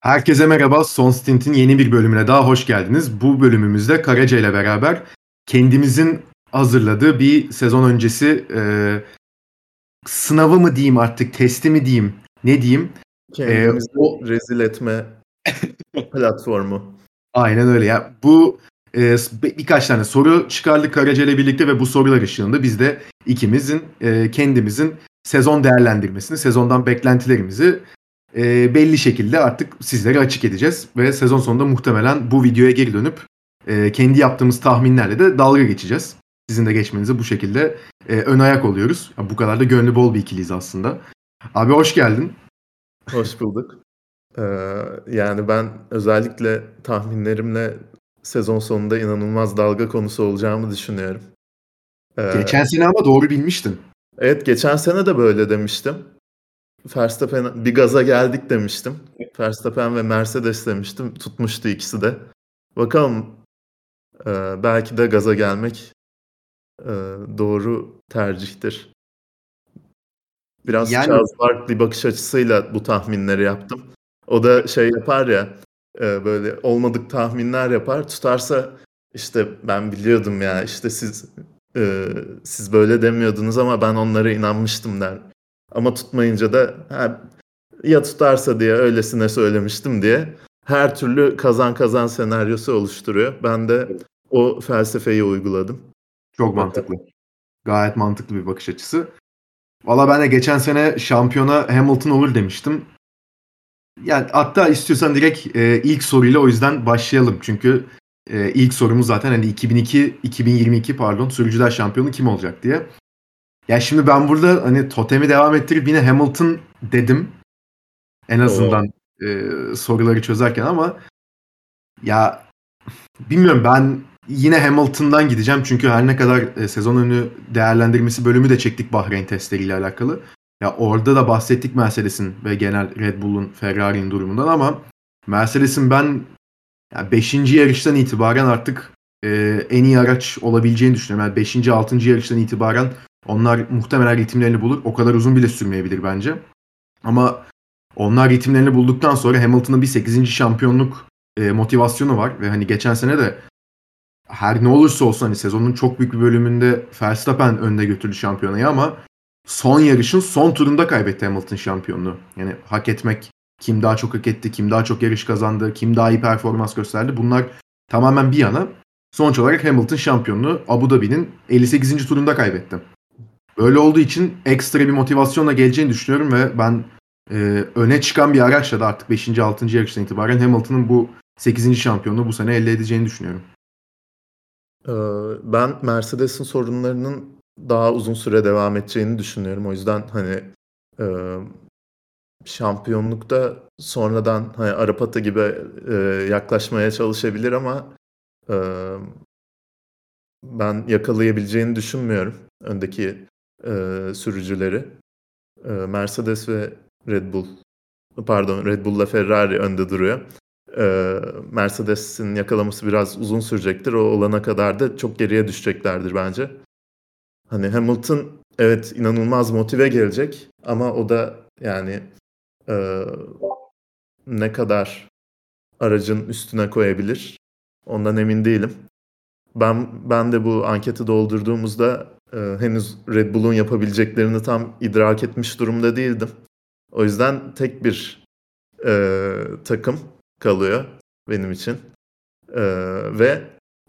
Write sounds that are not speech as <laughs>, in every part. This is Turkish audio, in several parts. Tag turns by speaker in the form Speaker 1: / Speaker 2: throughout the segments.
Speaker 1: Herkese merhaba. Son Stint'in yeni bir bölümüne daha hoş geldiniz. Bu bölümümüzde Karaca ile beraber kendimizin hazırladığı bir sezon öncesi e, sınavı mı diyeyim artık, testi mi diyeyim, ne diyeyim?
Speaker 2: Kendimizi e, o... rezil etme <laughs> platformu.
Speaker 1: Aynen öyle ya. Bu e, birkaç tane soru çıkardık Karaca ile birlikte ve bu sorular ışığında biz de ikimizin e, kendimizin sezon değerlendirmesini, sezondan beklentilerimizi e, belli şekilde artık sizlere açık edeceğiz. Ve sezon sonunda muhtemelen bu videoya geri dönüp e, kendi yaptığımız tahminlerle de dalga geçeceğiz. Sizin de geçmenize bu şekilde e, ön ayak oluyoruz. Bu kadar da gönlü bol bir ikiliyiz aslında. Abi hoş geldin.
Speaker 2: Hoş bulduk. Ee, yani ben özellikle tahminlerimle sezon sonunda inanılmaz dalga konusu olacağımı düşünüyorum.
Speaker 1: Ee, geçen sene ama doğru bilmiştin.
Speaker 2: Evet geçen sene de böyle demiştim. Verstappen bir gaza geldik demiştim. Verstappen ve Mercedes demiştim. Tutmuştu ikisi de. Bakalım e, belki de gaza gelmek e, doğru tercihtir. Biraz yani... Charles Barkley bakış açısıyla bu tahminleri yaptım. O da şey yapar ya e, böyle olmadık tahminler yapar. Tutarsa işte ben biliyordum ya işte siz e, siz böyle demiyordunuz ama ben onlara inanmıştım der. Ama tutmayınca da ha, ya tutarsa diye öylesine söylemiştim diye her türlü kazan kazan senaryosu oluşturuyor. Ben de o felsefeyi uyguladım.
Speaker 1: Çok mantıklı. Gayet mantıklı bir bakış açısı. Valla ben de geçen sene şampiyona Hamilton olur demiştim. Yani hatta istiyorsan direkt e, ilk soruyla o yüzden başlayalım. Çünkü e, ilk sorumuz zaten hani 2002 2022 pardon sürücüler şampiyonu kim olacak diye. Ya şimdi ben burada hani totemi devam ettirip yine Hamilton dedim. En azından e, soruları çözerken ama ya bilmiyorum ben yine Hamilton'dan gideceğim. Çünkü her ne kadar e, sezon önü değerlendirmesi bölümü de çektik Bahreyn testleriyle alakalı. Ya orada da bahsettik Mercedes'in ve genel Red Bull'un Ferrari'nin durumundan ama Mercedes'in ben 5. Yani yarıştan itibaren artık e, en iyi araç olabileceğini düşünüyorum. Yani 5. 6. yarıştan itibaren onlar muhtemelen ritimlerini bulur. O kadar uzun bile sürmeyebilir bence. Ama onlar ritimlerini bulduktan sonra Hamilton'ın bir 8. şampiyonluk e, motivasyonu var. Ve hani geçen sene de her ne olursa olsun hani sezonun çok büyük bir bölümünde Verstappen önde götürdü şampiyonayı ama son yarışın son turunda kaybetti Hamilton şampiyonluğu. Yani hak etmek kim daha çok hak etti, kim daha çok yarış kazandı, kim daha iyi performans gösterdi bunlar tamamen bir yana. Sonuç olarak Hamilton şampiyonluğu Abu Dhabi'nin 58. turunda kaybetti. Böyle olduğu için ekstra bir motivasyonla geleceğini düşünüyorum ve ben e, öne çıkan bir araçla da artık 5. 6. yarıştan itibaren Hamilton'ın bu 8. şampiyonluğu bu sene elde edeceğini düşünüyorum.
Speaker 2: Ee, ben Mercedes'in sorunlarının daha uzun süre devam edeceğini düşünüyorum. O yüzden hani e, şampiyonlukta sonradan hani Arapata gibi e, yaklaşmaya çalışabilir ama e, ben yakalayabileceğini düşünmüyorum öndeki e, sürücüleri. E, Mercedes ve Red Bull pardon Red Bull'la Ferrari önde duruyor. E, Mercedes'in yakalaması biraz uzun sürecektir. O olana kadar da çok geriye düşeceklerdir bence. Hani Hamilton evet inanılmaz motive gelecek ama o da yani e, ne kadar aracın üstüne koyabilir ondan emin değilim. Ben ben de bu anketi doldurduğumuzda e, henüz Red Bull'un yapabileceklerini tam idrak etmiş durumda değildim. O yüzden tek bir e, takım kalıyor benim için. E, ve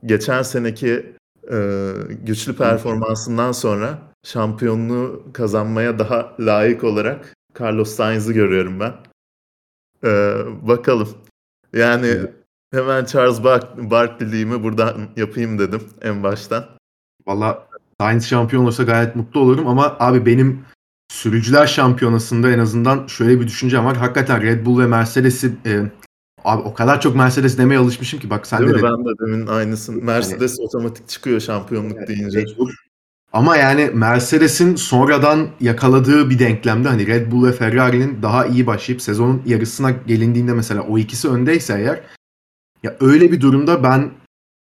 Speaker 2: geçen seneki e, güçlü performansından sonra şampiyonluğu kazanmaya daha layık olarak Carlos Sainz'ı görüyorum ben. E, bakalım. Yani evet. hemen Charles Bark Barkley'imi buradan yapayım dedim en baştan.
Speaker 1: Valla Sainz şampiyon olursa gayet mutlu olurum ama abi benim sürücüler şampiyonasında en azından şöyle bir düşüncem var. Hakikaten Red Bull ve Mercedes'i e, abi o kadar çok Mercedes demeye alışmışım ki bak sen
Speaker 2: Değil
Speaker 1: de
Speaker 2: mi? Ben de demin aynısın. Mercedes yani, otomatik çıkıyor şampiyonluk yani, deyince.
Speaker 1: Ama yani Mercedes'in sonradan yakaladığı bir denklemde hani Red Bull ve Ferrari'nin daha iyi başlayıp sezonun yarısına gelindiğinde mesela o ikisi öndeyse eğer ya öyle bir durumda ben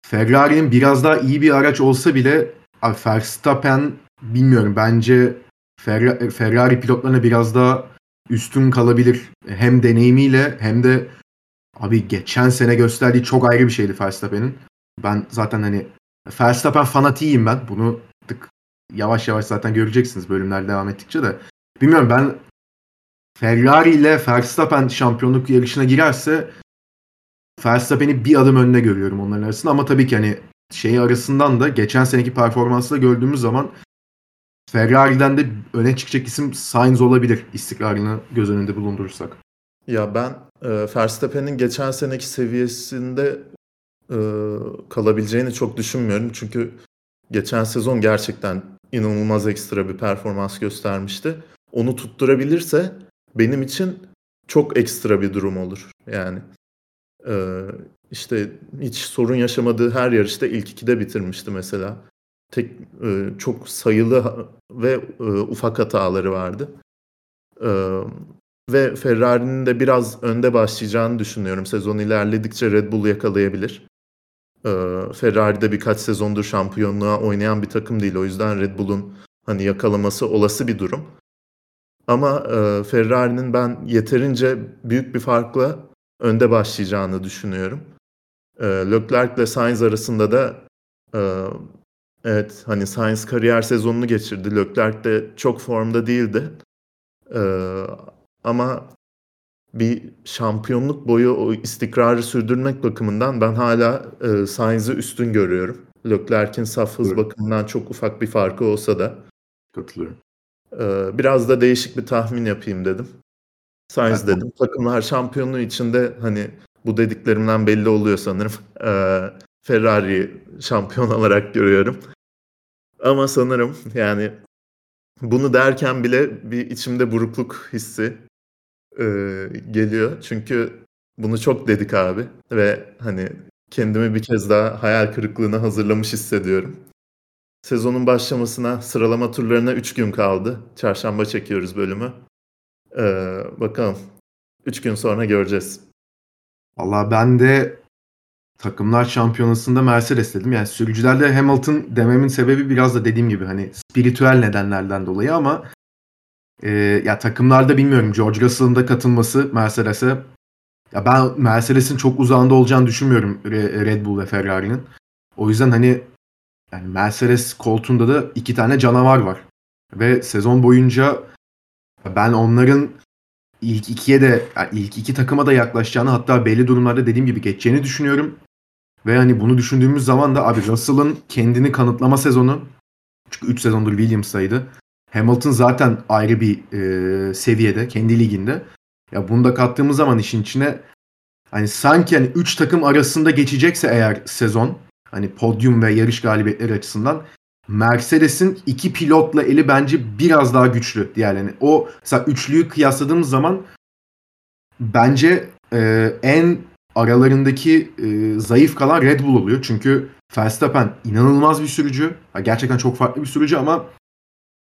Speaker 1: Ferrari'nin biraz daha iyi bir araç olsa bile Abi Verstappen bilmiyorum bence Ferrari, Ferrari pilotlarına biraz daha üstün kalabilir. Hem deneyimiyle hem de Abi geçen sene gösterdiği çok ayrı bir şeydi Verstappen'in. Ben zaten hani Verstappen fanatiyim ben. Bunu tık yavaş yavaş zaten göreceksiniz bölümler devam ettikçe de. Bilmiyorum ben Ferrari ile Verstappen şampiyonluk yarışına girerse Verstappen'i bir adım önde görüyorum onların arasında ama tabii ki hani şey arasından da geçen seneki performansla gördüğümüz zaman Ferrari'den de öne çıkacak isim Sainz olabilir istikrarını göz önünde bulundurursak.
Speaker 2: Ya ben e, Verstappen'in geçen seneki seviyesinde e, kalabileceğini çok düşünmüyorum. Çünkü geçen sezon gerçekten inanılmaz ekstra bir performans göstermişti. Onu tutturabilirse benim için çok ekstra bir durum olur. Yani e, işte hiç sorun yaşamadığı her yarışta ilk ikide bitirmişti mesela. Tek e, çok sayılı ve e, ufak hataları vardı. E, ve Ferrari'nin de biraz önde başlayacağını düşünüyorum. Sezon ilerledikçe Red Bull yakalayabilir. E, Ferrari de birkaç sezondur şampiyonluğa oynayan bir takım değil. O yüzden Red Bull'un hani yakalaması olası bir durum. Ama e, Ferrari'nin ben yeterince büyük bir farkla önde başlayacağını düşünüyorum. E, Leclerc ile Sainz arasında da e, evet hani Sainz kariyer sezonunu geçirdi. Leclerc de çok formda değildi. E, ama bir şampiyonluk boyu o istikrarı sürdürmek bakımından ben hala e, Sainz'ı üstün görüyorum. Leclerc'in saf hız evet. bakımından çok ufak bir farkı olsa da.
Speaker 1: Katılıyorum.
Speaker 2: E, biraz da değişik bir tahmin yapayım dedim. Sainz dedim. Takımlar şampiyonluğu içinde hani bu dediklerimden belli oluyor sanırım. <laughs> E, Ferrari şampiyon <laughs> olarak görüyorum. Ama sanırım yani bunu derken bile bir içimde burukluk hissi e, geliyor. Çünkü bunu çok dedik abi ve hani kendimi bir kez daha hayal kırıklığına hazırlamış hissediyorum. Sezonun başlamasına, sıralama turlarına 3 gün kaldı. Çarşamba çekiyoruz bölümü. Ee, bakalım. 3 gün sonra göreceğiz.
Speaker 1: Valla ben de takımlar şampiyonasında Mercedes dedim. Yani sürücülerde Hamilton dememin sebebi biraz da dediğim gibi hani spiritüel nedenlerden dolayı ama e, ya takımlarda bilmiyorum George Russell'ın da katılması Mercedes'e ya ben Mercedes'in çok uzağında olacağını düşünmüyorum Red Bull ve Ferrari'nin. O yüzden hani yani Mercedes koltuğunda da iki tane canavar var. Ve sezon boyunca ben onların ilk ikiye de yani ilk iki takıma da yaklaşacağını hatta belli durumlarda dediğim gibi geçeceğini düşünüyorum. Ve hani bunu düşündüğümüz zaman da abi Russell'ın kendini kanıtlama sezonu çünkü 3 sezondur Williams'taydı. Hamilton zaten ayrı bir e, seviyede kendi liginde. Ya bunu da kattığımız zaman işin içine hani sanki hani 3 takım arasında geçecekse eğer sezon hani podyum ve yarış galibiyetleri açısından Mercedes'in iki pilotla eli bence biraz daha güçlü diğerlerine. O mesela üçlüyü kıyasladığımız zaman bence e, en aralarındaki e, zayıf kalan Red Bull oluyor. Çünkü Verstappen inanılmaz bir sürücü. Gerçekten çok farklı bir sürücü ama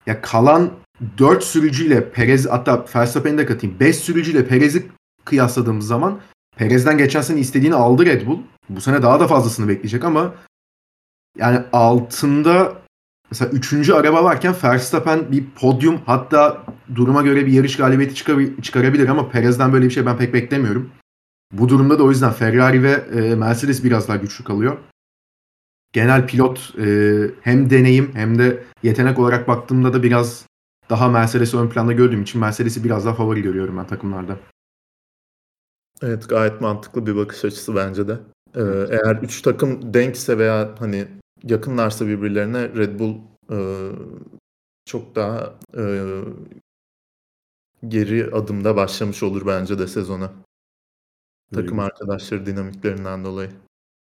Speaker 1: ya kalan 4 sürücüyle Perez hatta Verstappen'i de katayım. 5 sürücüyle Perez'i kıyasladığımız zaman Perez'den geçen sene istediğini aldı Red Bull. Bu sene daha da fazlasını bekleyecek ama yani altında mesela 3. araba varken Verstappen bir podyum hatta duruma göre bir yarış galibiyeti çıkar- çıkarabilir ama Perez'den böyle bir şey ben pek beklemiyorum. Bu durumda da o yüzden Ferrari ve e, Mercedes biraz daha güçlü kalıyor. Genel pilot e, hem deneyim hem de yetenek olarak baktığımda da biraz daha Mercedes'i ön planda gördüğüm için Mercedes'i biraz daha favori görüyorum ben takımlarda.
Speaker 2: Evet gayet mantıklı bir bakış açısı bence de. Ee, eğer üç takım denkse veya hani yakınlarsa birbirlerine Red Bull e, çok daha e, geri adımda başlamış olur bence de sezona. Takım arkadaşları dinamiklerinden dolayı.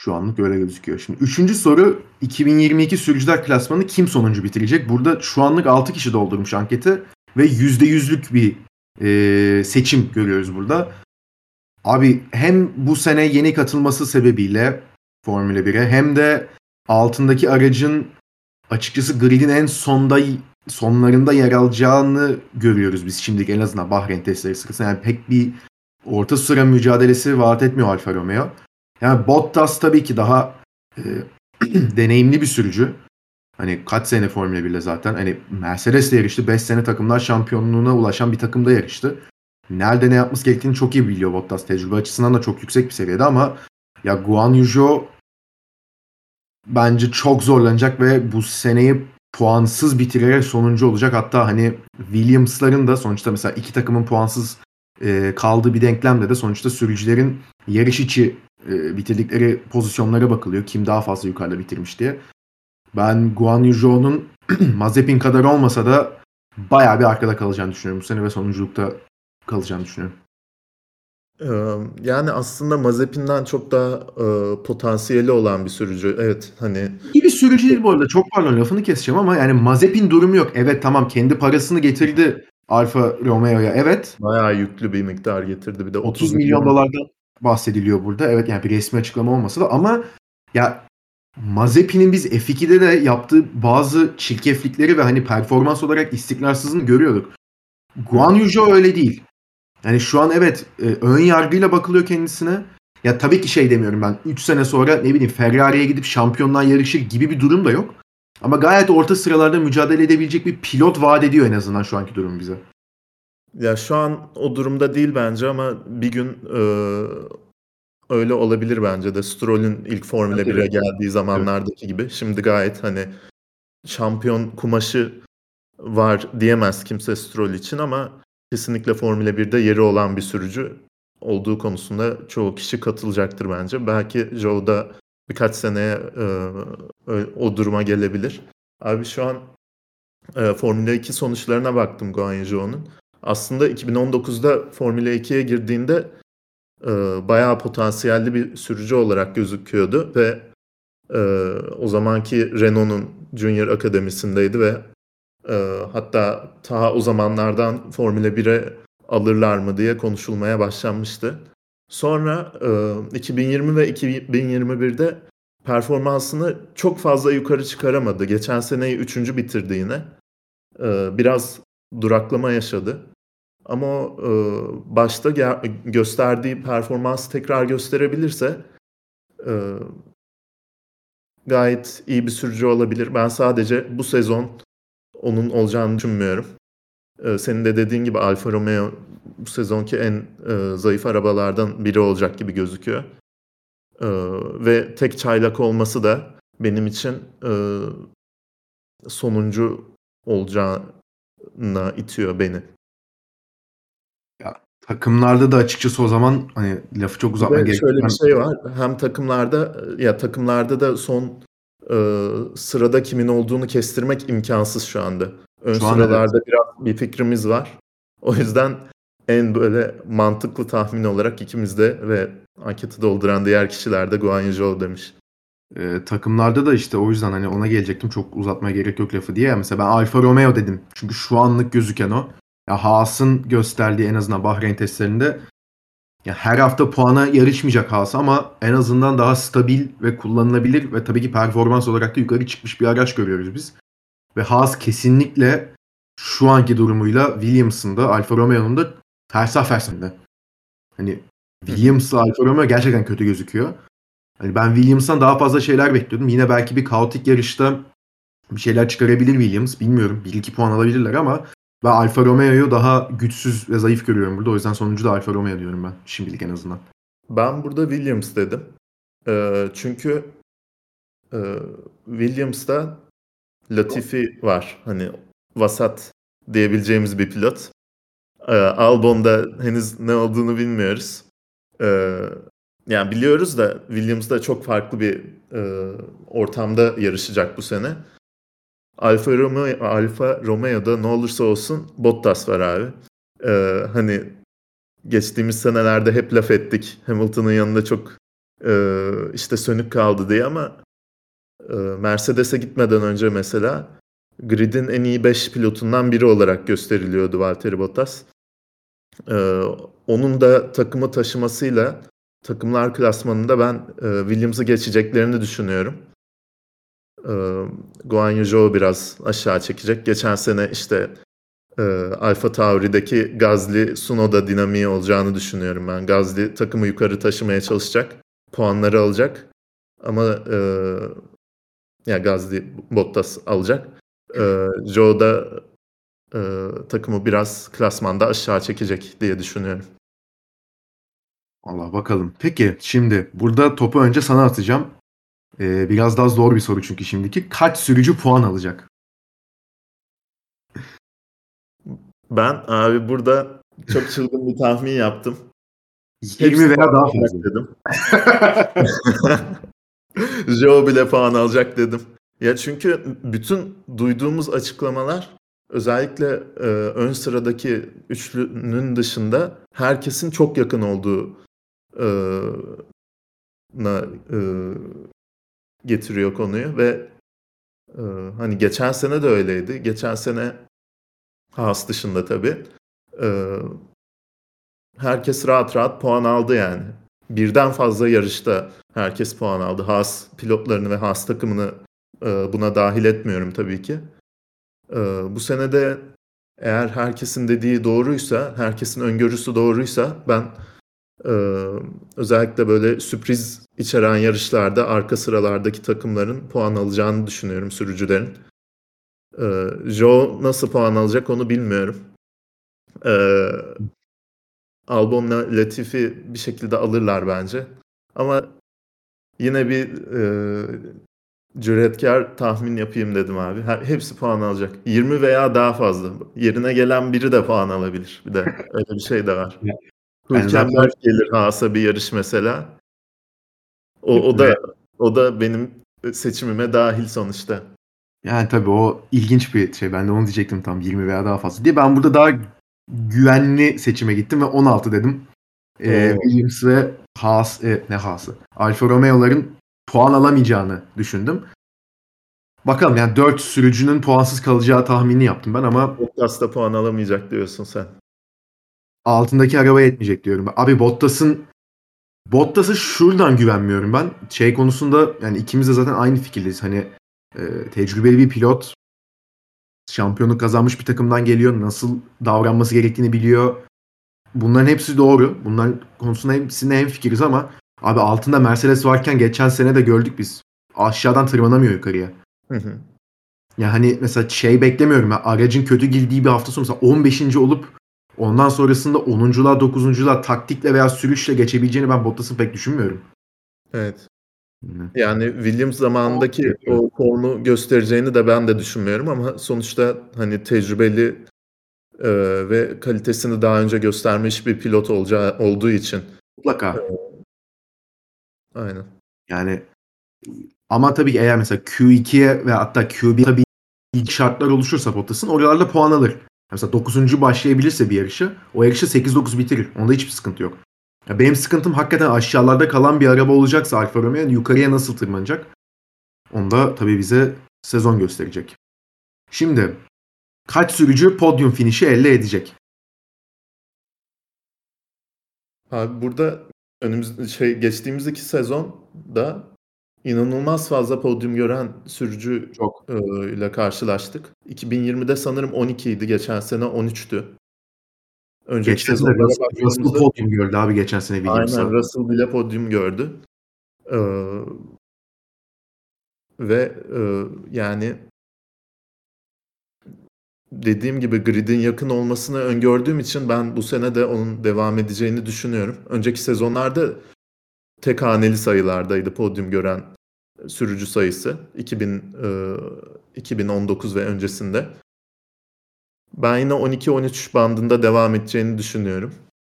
Speaker 1: Şu anlık öyle gözüküyor. Şimdi üçüncü soru 2022 sürücüler klasmanı kim sonuncu bitirecek? Burada şu anlık 6 kişi doldurmuş anketi ve %100'lük bir e, seçim görüyoruz burada. Abi hem bu sene yeni katılması sebebiyle Formula 1'e hem de altındaki aracın açıkçası gridin en sonda sonlarında yer alacağını görüyoruz biz şimdilik en azından Bahreyn testleri sırasında. Yani pek bir orta sıra mücadelesi vaat etmiyor Alfa Romeo. Yani Bottas tabii ki daha e, <clears throat> deneyimli bir sürücü. Hani kaç sene Formula 1'le zaten. Hani Mercedes'le yarıştı. 5 sene takımlar şampiyonluğuna ulaşan bir takımda yarıştı. nerede ne yapması gerektiğini çok iyi biliyor Bottas. Tecrübe açısından da çok yüksek bir seviyede ama ya Guan Yu Zhou bence çok zorlanacak ve bu seneyi puansız bitirerek sonuncu olacak. Hatta hani Williams'ların da sonuçta mesela iki takımın puansız e, kaldığı bir denklemde de sonuçta sürücülerin yarış içi e, bitirdikleri pozisyonlara bakılıyor. Kim daha fazla yukarıda bitirmiş diye. Ben Guan Yu Zhou'nun <clears throat> Mazepin kadar olmasa da bayağı bir arkada kalacağını düşünüyorum bu sene ve sonunculukta kalacağını düşünüyorum.
Speaker 2: Yani aslında Mazepin'den çok daha e, potansiyeli olan bir sürücü. Evet hani.
Speaker 1: İyi bir sürücü değil bu arada. Çok pardon lafını keseceğim ama yani Mazepin durumu yok. Evet tamam kendi parasını getirdi Alfa Romeo'ya evet.
Speaker 2: Bayağı yüklü bir miktar getirdi. Bir de
Speaker 1: 30, 30 milyon, milyon dolardan bahsediliyor burada. Evet yani bir resmi açıklama olmasa da ama ya Mazepin'in biz F2'de de yaptığı bazı çirkeflikleri ve hani performans olarak istikrarsızlığını görüyorduk. Guan Yu öyle değil. Yani şu an evet e, ön yargıyla bakılıyor kendisine. Ya tabii ki şey demiyorum ben 3 sene sonra ne bileyim Ferrari'ye gidip şampiyonluğa yarışır gibi bir durum da yok. Ama gayet orta sıralarda mücadele edebilecek bir pilot vaat ediyor en azından şu anki durum bize.
Speaker 2: Ya şu an o durumda değil bence ama bir gün e, öyle olabilir bence de. Stroll'ün ilk Formula 1'e geldiği zamanlardaki gibi. Şimdi gayet hani şampiyon kumaşı var diyemez kimse Stroll için ama kesinlikle Formula 1'de yeri olan bir sürücü olduğu konusunda çoğu kişi katılacaktır bence. Belki Joe da birkaç seneye e, o duruma gelebilir. Abi şu an e, Formula 2 sonuçlarına baktım Guanyu Zhou'nun. Aslında 2019'da Formula 2'ye girdiğinde e, bayağı potansiyelli bir sürücü olarak gözüküyordu ve e, o zamanki Renault'un Junior Akademisi'ndeydi ve e, hatta ta o zamanlardan Formula 1'e alırlar mı diye konuşulmaya başlanmıştı. Sonra e, 2020 ve 2021'de performansını çok fazla yukarı çıkaramadı. Geçen seneyi üçüncü bitirdi yine. E, biraz duraklama yaşadı. Ama e, başta gösterdiği performans tekrar gösterebilirse e, gayet iyi bir sürücü olabilir. Ben sadece bu sezon onun olacağını düşünmüyorum. Ee, senin de dediğin gibi Alfa Romeo bu sezonki en e, zayıf arabalardan biri olacak gibi gözüküyor. E, ve tek çaylak olması da benim için e, sonuncu olacağına itiyor beni.
Speaker 1: Ya takımlarda da açıkçası o zaman hani lafı çok uzatmaya gerek
Speaker 2: Şöyle bir şey var. Hem takımlarda ya takımlarda da son e, sırada kimin olduğunu kestirmek imkansız şu anda. Ön şu sıralarda evet. biraz bir fikrimiz var. O yüzden en böyle mantıklı tahmin olarak ikimiz de ve anketi dolduran diğer kişiler de Guan Yu demiş.
Speaker 1: Ee, takımlarda da işte o yüzden hani ona gelecektim çok uzatmaya gerek yok lafı diye. Mesela ben Alfa Romeo dedim. Çünkü şu anlık gözüken o. Ya Haas'ın gösterdiği en azından Bahreyn testlerinde ya her hafta puana yarışmayacak Haas ama en azından daha stabil ve kullanılabilir ve tabii ki performans olarak da yukarı çıkmış bir araç görüyoruz biz. Ve Haas kesinlikle şu anki durumuyla Williams'ın da Alfa Romeo'nun da ters fersinde. Hani Williams'la Alfa Romeo gerçekten kötü gözüküyor. Hani ben Williams'tan daha fazla şeyler bekliyordum. Yine belki bir kaotik yarışta bir şeyler çıkarabilir Williams. Bilmiyorum. 1-2 puan alabilirler ama ben Alfa Romeo'yu daha güçsüz ve zayıf görüyorum burada. O yüzden sonuncu da Alfa Romeo diyorum ben. Şimdilik en azından.
Speaker 2: Ben burada Williams dedim. Ee, çünkü e, Williams'ta Latifi var. Hani vasat diyebileceğimiz bir pilot. Ee, Albon'da henüz ne olduğunu bilmiyoruz. Ee, yani biliyoruz da Williams'da çok farklı bir e, ortamda yarışacak bu sene. Alfa Romeo, Alfa Romeo'da ne olursa olsun Bottas var abi. Ee, hani geçtiğimiz senelerde hep laf ettik. Hamilton'ın yanında çok e, işte sönük kaldı diye ama e, Mercedes'e gitmeden önce mesela grid'in en iyi 5 pilotundan biri olarak gösteriliyordu Valtteri Bottas. Ee, onun da takımı taşımasıyla takımlar klasmanında ben e, Williams'ı geçeceklerini düşünüyorum e, Guan Yu biraz aşağı çekecek. Geçen sene işte e, Alfa Tauri'deki Gazli Sunoda dinamiği olacağını düşünüyorum ben. Gazli takımı yukarı taşımaya çalışacak. Puanları alacak. Ama e, ya Gazli Bottas alacak. E, Joe da e, takımı biraz klasmanda aşağı çekecek diye düşünüyorum.
Speaker 1: Allah bakalım. Peki şimdi burada topu önce sana atacağım. Ee, biraz daha zor bir soru çünkü şimdiki. Kaç sürücü puan alacak?
Speaker 2: Ben abi burada çok çılgın bir tahmin yaptım.
Speaker 1: 20 veya daha fazla.
Speaker 2: dedim. <laughs> Joe bile puan alacak dedim. Ya çünkü bütün duyduğumuz açıklamalar özellikle e, ön sıradaki üçlünün dışında herkesin çok yakın olduğu e, na e, getiriyor konuyu ve e, hani geçen sene de öyleydi. Geçen sene Haas dışında tabii. E, herkes rahat rahat puan aldı yani. Birden fazla yarışta herkes puan aldı. Haas pilotlarını ve Haas takımını e, buna dahil etmiyorum tabii ki. E, bu sene de eğer herkesin dediği doğruysa, herkesin öngörüsü doğruysa ben e, özellikle böyle sürpriz içeren yarışlarda arka sıralardaki takımların puan alacağını düşünüyorum sürücülerin. E, Joe nasıl puan alacak onu bilmiyorum. E, Albon'la Latifi bir şekilde alırlar bence. Ama yine bir e, cüretkar tahmin yapayım dedim abi. Hepsi puan alacak. 20 veya daha fazla. Yerine gelen biri de puan alabilir. Bir de öyle bir şey de var. Hülkenberg zaten... gelir Haas'a bir yarış mesela. O, o da o da benim seçimime dahil sonuçta.
Speaker 1: Yani tabii o ilginç bir şey. Ben de onu diyecektim tam 20 veya daha fazla diye. Ben burada daha güvenli seçime gittim ve 16 dedim. Ee, Williams ve Haas, e, ne Haas'ı? Alfa Romeo'ların puan alamayacağını düşündüm. Bakalım yani 4 sürücünün puansız kalacağı tahmini yaptım ben ama
Speaker 2: Bottas da puan alamayacak diyorsun sen.
Speaker 1: Altındaki araba yetmeyecek diyorum. Abi Bottas'ın Bottas'ı şuradan güvenmiyorum ben. Şey konusunda yani ikimiz de zaten aynı fikirdeyiz. Hani e, tecrübeli bir pilot şampiyonluk kazanmış bir takımdan geliyor. Nasıl davranması gerektiğini biliyor. Bunların hepsi doğru. Bunların konusunda hepsinde hem fikiriz ama abi altında Mercedes varken geçen sene de gördük biz. Aşağıdan tırmanamıyor yukarıya. Hı hı. Ya hani mesela şey beklemiyorum. Ya, aracın kötü girdiği bir hafta sonu mesela 15. olup ondan sonrasında 10'unculuğa 9'unculuğa taktikle veya sürüşle geçebileceğini ben Bottas'ın pek düşünmüyorum.
Speaker 2: Evet. Yani Williams zamanındaki o formu göstereceğini de ben de düşünmüyorum ama sonuçta hani tecrübeli e, ve kalitesini daha önce göstermiş bir pilot olacağı olduğu için.
Speaker 1: Mutlaka. E,
Speaker 2: aynen.
Speaker 1: Yani ama tabii ki eğer mesela Q2'ye ve hatta Q1'e tabii şartlar oluşursa Bottas'ın oralarda puan alır. Mesela 9. başlayabilirse bir yarışı o yarışı 8-9 bitirir. Onda hiçbir sıkıntı yok. Ya benim sıkıntım hakikaten aşağılarda kalan bir araba olacaksa Alfa Romeo yukarıya nasıl tırmanacak? Onda tabii bize sezon gösterecek. Şimdi kaç sürücü podyum finişi elde edecek?
Speaker 2: Abi burada önümüz şey geçtiğimiz iki sezonda inanılmaz fazla podyum gören sürücü Çok. E, ile karşılaştık. 2020'de sanırım 12 idi, geçen sene 13'tü.
Speaker 1: Önceki geçen sene Russell, Russell podyum gördü abi geçen sene
Speaker 2: Williams'a. Aynen Russell bile podyum gördü. Ee, ve e, yani dediğim gibi gridin yakın olmasını öngördüğüm için ben bu sene de onun devam edeceğini düşünüyorum. Önceki sezonlarda tek haneli sayılardaydı podyum gören sürücü sayısı 2000 e, 2019 ve öncesinde. Ben yine 12-13 bandında devam edeceğini düşünüyorum.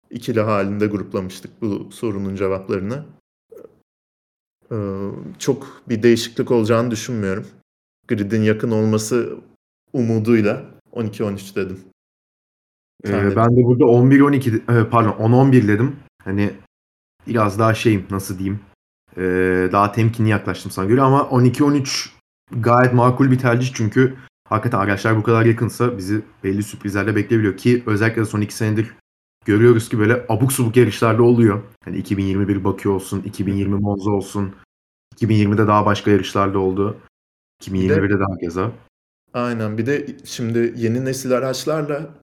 Speaker 2: İkili halinde gruplamıştık bu sorunun cevaplarını. Ee, çok bir değişiklik olacağını düşünmüyorum. Grid'in yakın olması umuduyla 12-13 dedim.
Speaker 1: Ee, ben de burada 11-12 e, pardon 10-11 dedim. Hani biraz daha şeyim nasıl diyeyim ee, daha temkinli yaklaştım sana göre ama 12-13 gayet makul bir tercih çünkü hakikaten araçlar bu kadar yakınsa bizi belli sürprizlerle bekleyebiliyor ki özellikle son iki senedir görüyoruz ki böyle abuk subuk yarışlarda oluyor. Hani 2021 Bakü olsun, 2020 Monza olsun, 2020'de daha başka yarışlarda oldu. 2021'de daha keza.
Speaker 2: Aynen. Bir de şimdi yeni nesil araçlarla e,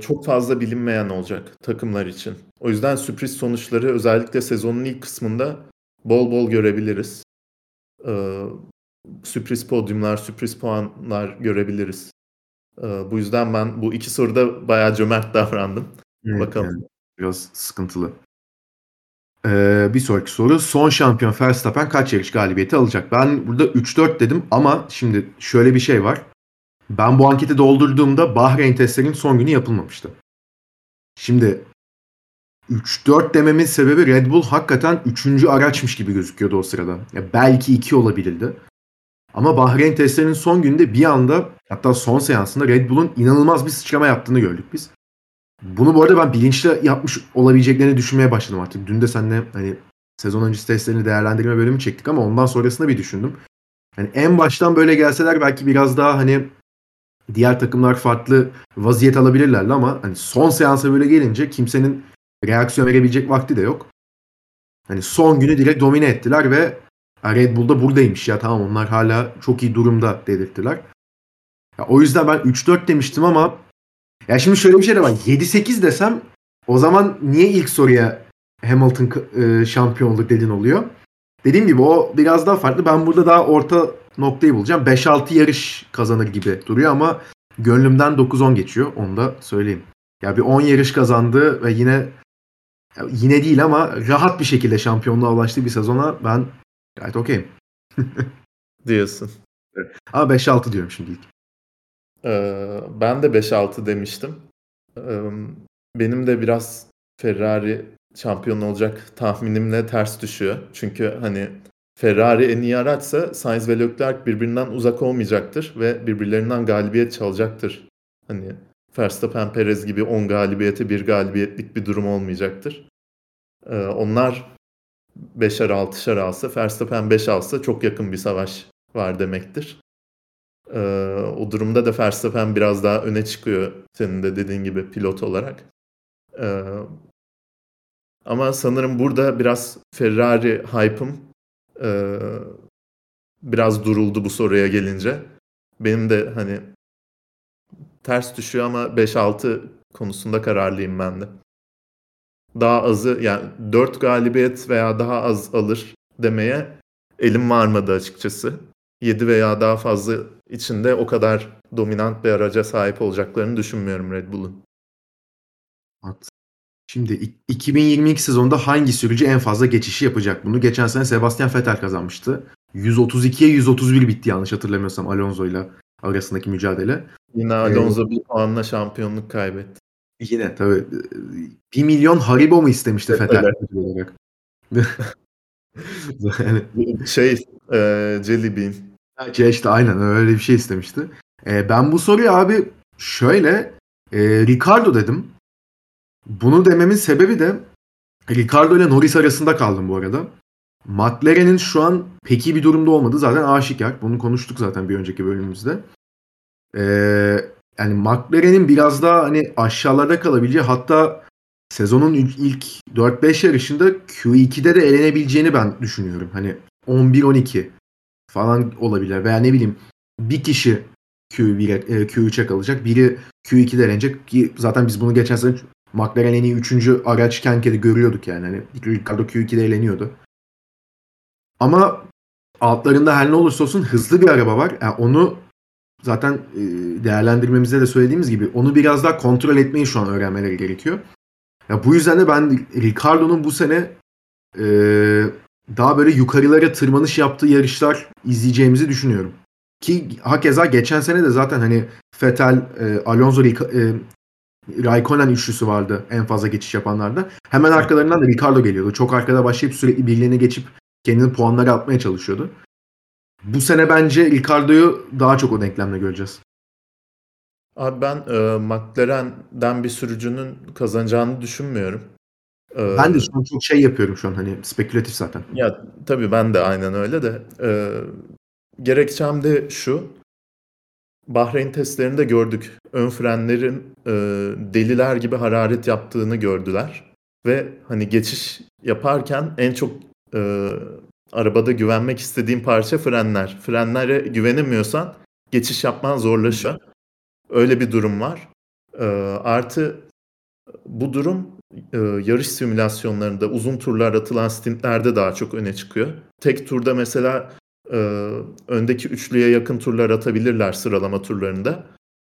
Speaker 2: çok fazla bilinmeyen olacak takımlar için. O yüzden sürpriz sonuçları özellikle sezonun ilk kısmında bol bol görebiliriz. E, sürpriz podyumlar, sürpriz puanlar görebiliriz. Ee, bu yüzden ben bu iki soruda bayağı cömert davrandım.
Speaker 1: Evet,
Speaker 2: Bakalım.
Speaker 1: yani biraz sıkıntılı. Ee, bir sonraki soru. Son şampiyon Verstappen kaç yarış galibiyeti alacak? Ben burada 3-4 dedim ama şimdi şöyle bir şey var. Ben bu anketi doldurduğumda Bahreyn testlerinin son günü yapılmamıştı. Şimdi 3-4 dememin sebebi Red Bull hakikaten 3. araçmış gibi gözüküyordu o sırada. Ya belki 2 olabilirdi. Ama Bahreyn testlerinin son gününde bir anda hatta son seansında Red Bull'un inanılmaz bir sıçrama yaptığını gördük biz. Bunu bu arada ben bilinçli yapmış olabileceklerini düşünmeye başladım artık. Dün de seninle hani sezon öncesi testlerini değerlendirme bölümü çektik ama ondan sonrasında bir düşündüm. Yani en baştan böyle gelseler belki biraz daha hani diğer takımlar farklı vaziyet alabilirlerdi ama hani son seansa böyle gelince kimsenin reaksiyon verebilecek vakti de yok. Hani son günü direkt domine ettiler ve Red Bull'da buradaymış ya tamam onlar hala çok iyi durumda dedirttiler. Ya, o yüzden ben 3-4 demiştim ama ya şimdi şöyle bir şey de var. 7-8 desem o zaman niye ilk soruya Hamilton e, şampiyon olur dedin oluyor. Dediğim gibi o biraz daha farklı. Ben burada daha orta noktayı bulacağım. 5-6 yarış kazanır gibi duruyor ama gönlümden 9-10 geçiyor. Onu da söyleyeyim. Ya bir 10 yarış kazandı ve yine yine değil ama rahat bir şekilde şampiyonluğa ulaştığı bir sezona ben gayet okeyim. <laughs>
Speaker 2: Diyorsun.
Speaker 1: Ama 5-6 diyorum şimdi ilk.
Speaker 2: Ee, ben de 5-6 demiştim. Ee, benim de biraz Ferrari şampiyon olacak tahminimle ters düşüyor. Çünkü hani Ferrari en iyi araçsa Sainz ve Leclerc birbirinden uzak olmayacaktır ve birbirlerinden galibiyet çalacaktır. Hani Verstappen Perez gibi 10 galibiyete bir galibiyetlik bir durum olmayacaktır. Ee, onlar 5'er 6'şer alsa Verstappen 5 alsa çok yakın bir savaş var demektir. Ee, o durumda da Verstappen biraz daha öne çıkıyor senin de dediğin gibi pilot olarak. Ee, ama sanırım burada biraz Ferrari hype'ım e, biraz duruldu bu soruya gelince. Benim de hani ters düşüyor ama 5-6 konusunda kararlıyım ben de. Daha azı yani 4 galibiyet veya daha az alır demeye elim varmadı açıkçası. 7 veya daha fazla içinde o kadar dominant bir araca sahip olacaklarını düşünmüyorum Red Bull'un.
Speaker 1: Şimdi 2022 sezonunda hangi sürücü en fazla geçişi yapacak bunu? Geçen sene Sebastian Vettel kazanmıştı. 132'ye 131 bitti yanlış hatırlamıyorsam Alonso ile arasındaki mücadele.
Speaker 2: Yine Alonso ee, bir puanla şampiyonluk kaybetti.
Speaker 1: Yine tabii. 1 milyon Haribo mu istemişti Vettel olarak? <laughs>
Speaker 2: yani, şey e, Jelly Bean.
Speaker 1: Şey işte aynen öyle bir şey istemişti. E, ben bu soruyu abi şöyle e, Ricardo dedim. Bunu dememin sebebi de Ricardo ile Norris arasında kaldım bu arada. McLaren'in şu an pek iyi bir durumda olmadığı zaten aşikar. Bunu konuştuk zaten bir önceki bölümümüzde. Ee, yani McLaren'in biraz daha hani aşağılarda kalabileceği hatta sezonun ilk 4-5 yarışında Q2'de de elenebileceğini ben düşünüyorum. Hani 11-12 falan olabilir veya ne bileyim bir kişi Q1'e, Q3'e kalacak. Biri Q2'de elenecek ki zaten biz bunu geçen sene McLaren en iyi 3. araçken de görüyorduk yani. Hani Ricardo Q2'de eğleniyordu. Ama altlarında her ne olursa olsun hızlı bir araba var. Yani onu zaten e, değerlendirmemizde de söylediğimiz gibi onu biraz daha kontrol etmeyi şu an öğrenmeleri gerekiyor. Ya bu yüzden de ben Ricardo'nun bu sene e, daha böyle yukarılara tırmanış yaptığı yarışlar izleyeceğimizi düşünüyorum. Ki hakeza geçen sene de zaten hani Vettel, e, Alonso, e, Raikkonen üçlüsü vardı en fazla geçiş yapanlarda. Hemen arkalarından da Ricardo geliyordu. Çok arkada başlayıp sürekli birilerine geçip kendini puanları atmaya çalışıyordu. Bu sene bence Ricardo'yu daha çok o denklemle göreceğiz.
Speaker 2: Abi ben e, McLaren'den bir sürücünün kazanacağını düşünmüyorum.
Speaker 1: E, ben de şu an çok şey yapıyorum şu an hani spekülatif zaten.
Speaker 2: Ya tabii ben de aynen öyle de. E, gerekçem de şu. Bahreyn testlerinde gördük. Ön frenlerin e, deliler gibi hararet yaptığını gördüler. Ve hani geçiş yaparken en çok e, arabada güvenmek istediğim parça frenler. Frenlere güvenemiyorsan geçiş yapman zorlaşıyor. Öyle bir durum var. E, artı bu durum e, yarış simülasyonlarında uzun turlar atılan stintlerde daha çok öne çıkıyor. Tek turda mesela e, öndeki üçlüye yakın turlar atabilirler sıralama turlarında.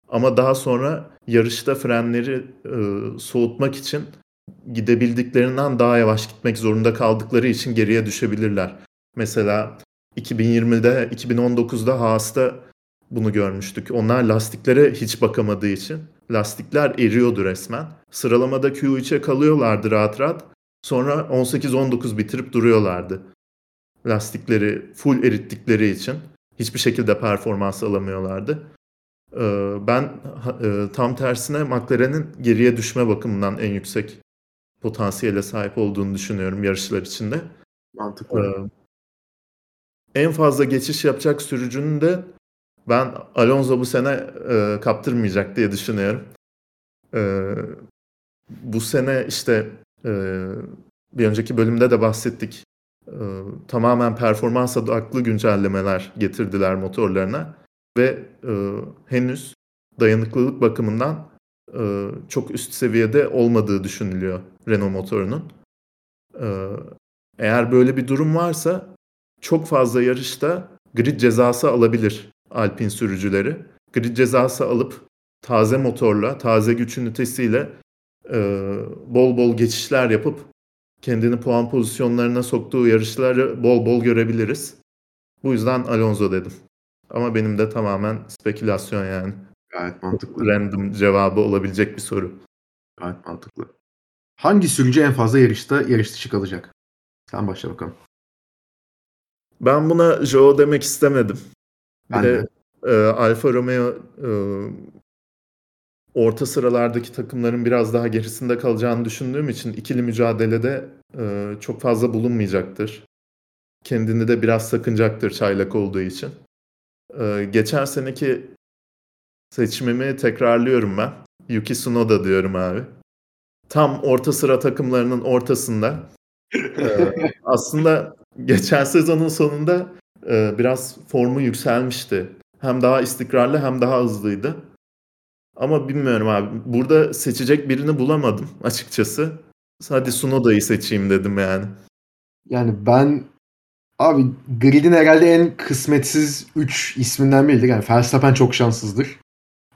Speaker 2: Ama daha sonra yarışta frenleri e, soğutmak için gidebildiklerinden daha yavaş gitmek zorunda kaldıkları için geriye düşebilirler. Mesela 2020'de, 2019'da Haas'ta bunu görmüştük. Onlar lastiklere hiç bakamadığı için lastikler eriyordu resmen. Sıralamada Q3'e kalıyorlardı rahat rahat. Sonra 18-19 bitirip duruyorlardı. Lastikleri full erittikleri için hiçbir şekilde performans alamıyorlardı. Ee, ben e, tam tersine McLaren'in geriye düşme bakımından en yüksek potansiyele sahip olduğunu düşünüyorum yarışlar içinde.
Speaker 1: Mantıklı.
Speaker 2: Ee, en fazla geçiş yapacak sürücünün de ben Alonso bu sene e, kaptırmayacak diye düşünüyorum. E, bu sene işte e, bir önceki bölümde de bahsettik. Tamamen performans odaklı güncellemeler getirdiler motorlarına ve e, henüz dayanıklılık bakımından e, çok üst seviyede olmadığı düşünülüyor Renault motorunun. E, eğer böyle bir durum varsa çok fazla yarışta grid cezası alabilir Alpin sürücüleri. Grid cezası alıp taze motorla, taze güç ünitesiyle e, bol bol geçişler yapıp kendini puan pozisyonlarına soktuğu yarışları bol bol görebiliriz. Bu yüzden Alonso dedim. Ama benim de tamamen spekülasyon yani.
Speaker 1: Gayet mantıklı.
Speaker 2: Random cevabı olabilecek bir soru.
Speaker 1: Gayet mantıklı. Hangi sürücü en fazla yarışta yarış dışı kalacak? Sen başla bakalım.
Speaker 2: Ben buna Joe demek istemedim. Bir
Speaker 1: Ben
Speaker 2: de,
Speaker 1: de.
Speaker 2: e, Alfa Romeo e, orta sıralardaki takımların biraz daha gerisinde kalacağını düşündüğüm için ikili mücadelede e, çok fazla bulunmayacaktır. Kendini de biraz sakınacaktır çaylak olduğu için. E, geçen seneki seçimimi tekrarlıyorum ben. Yuki Tsunoda diyorum abi. Tam orta sıra takımlarının ortasında. E, <laughs> aslında geçen sezonun sonunda e, biraz formu yükselmişti. Hem daha istikrarlı hem daha hızlıydı. Ama bilmiyorum abi. Burada seçecek birini bulamadım açıkçası. Hadi Sunoda'yı seçeyim dedim yani.
Speaker 1: Yani ben abi gridin herhalde en kısmetsiz 3 isminden biridir. Yani Verstappen çok şanssızdır.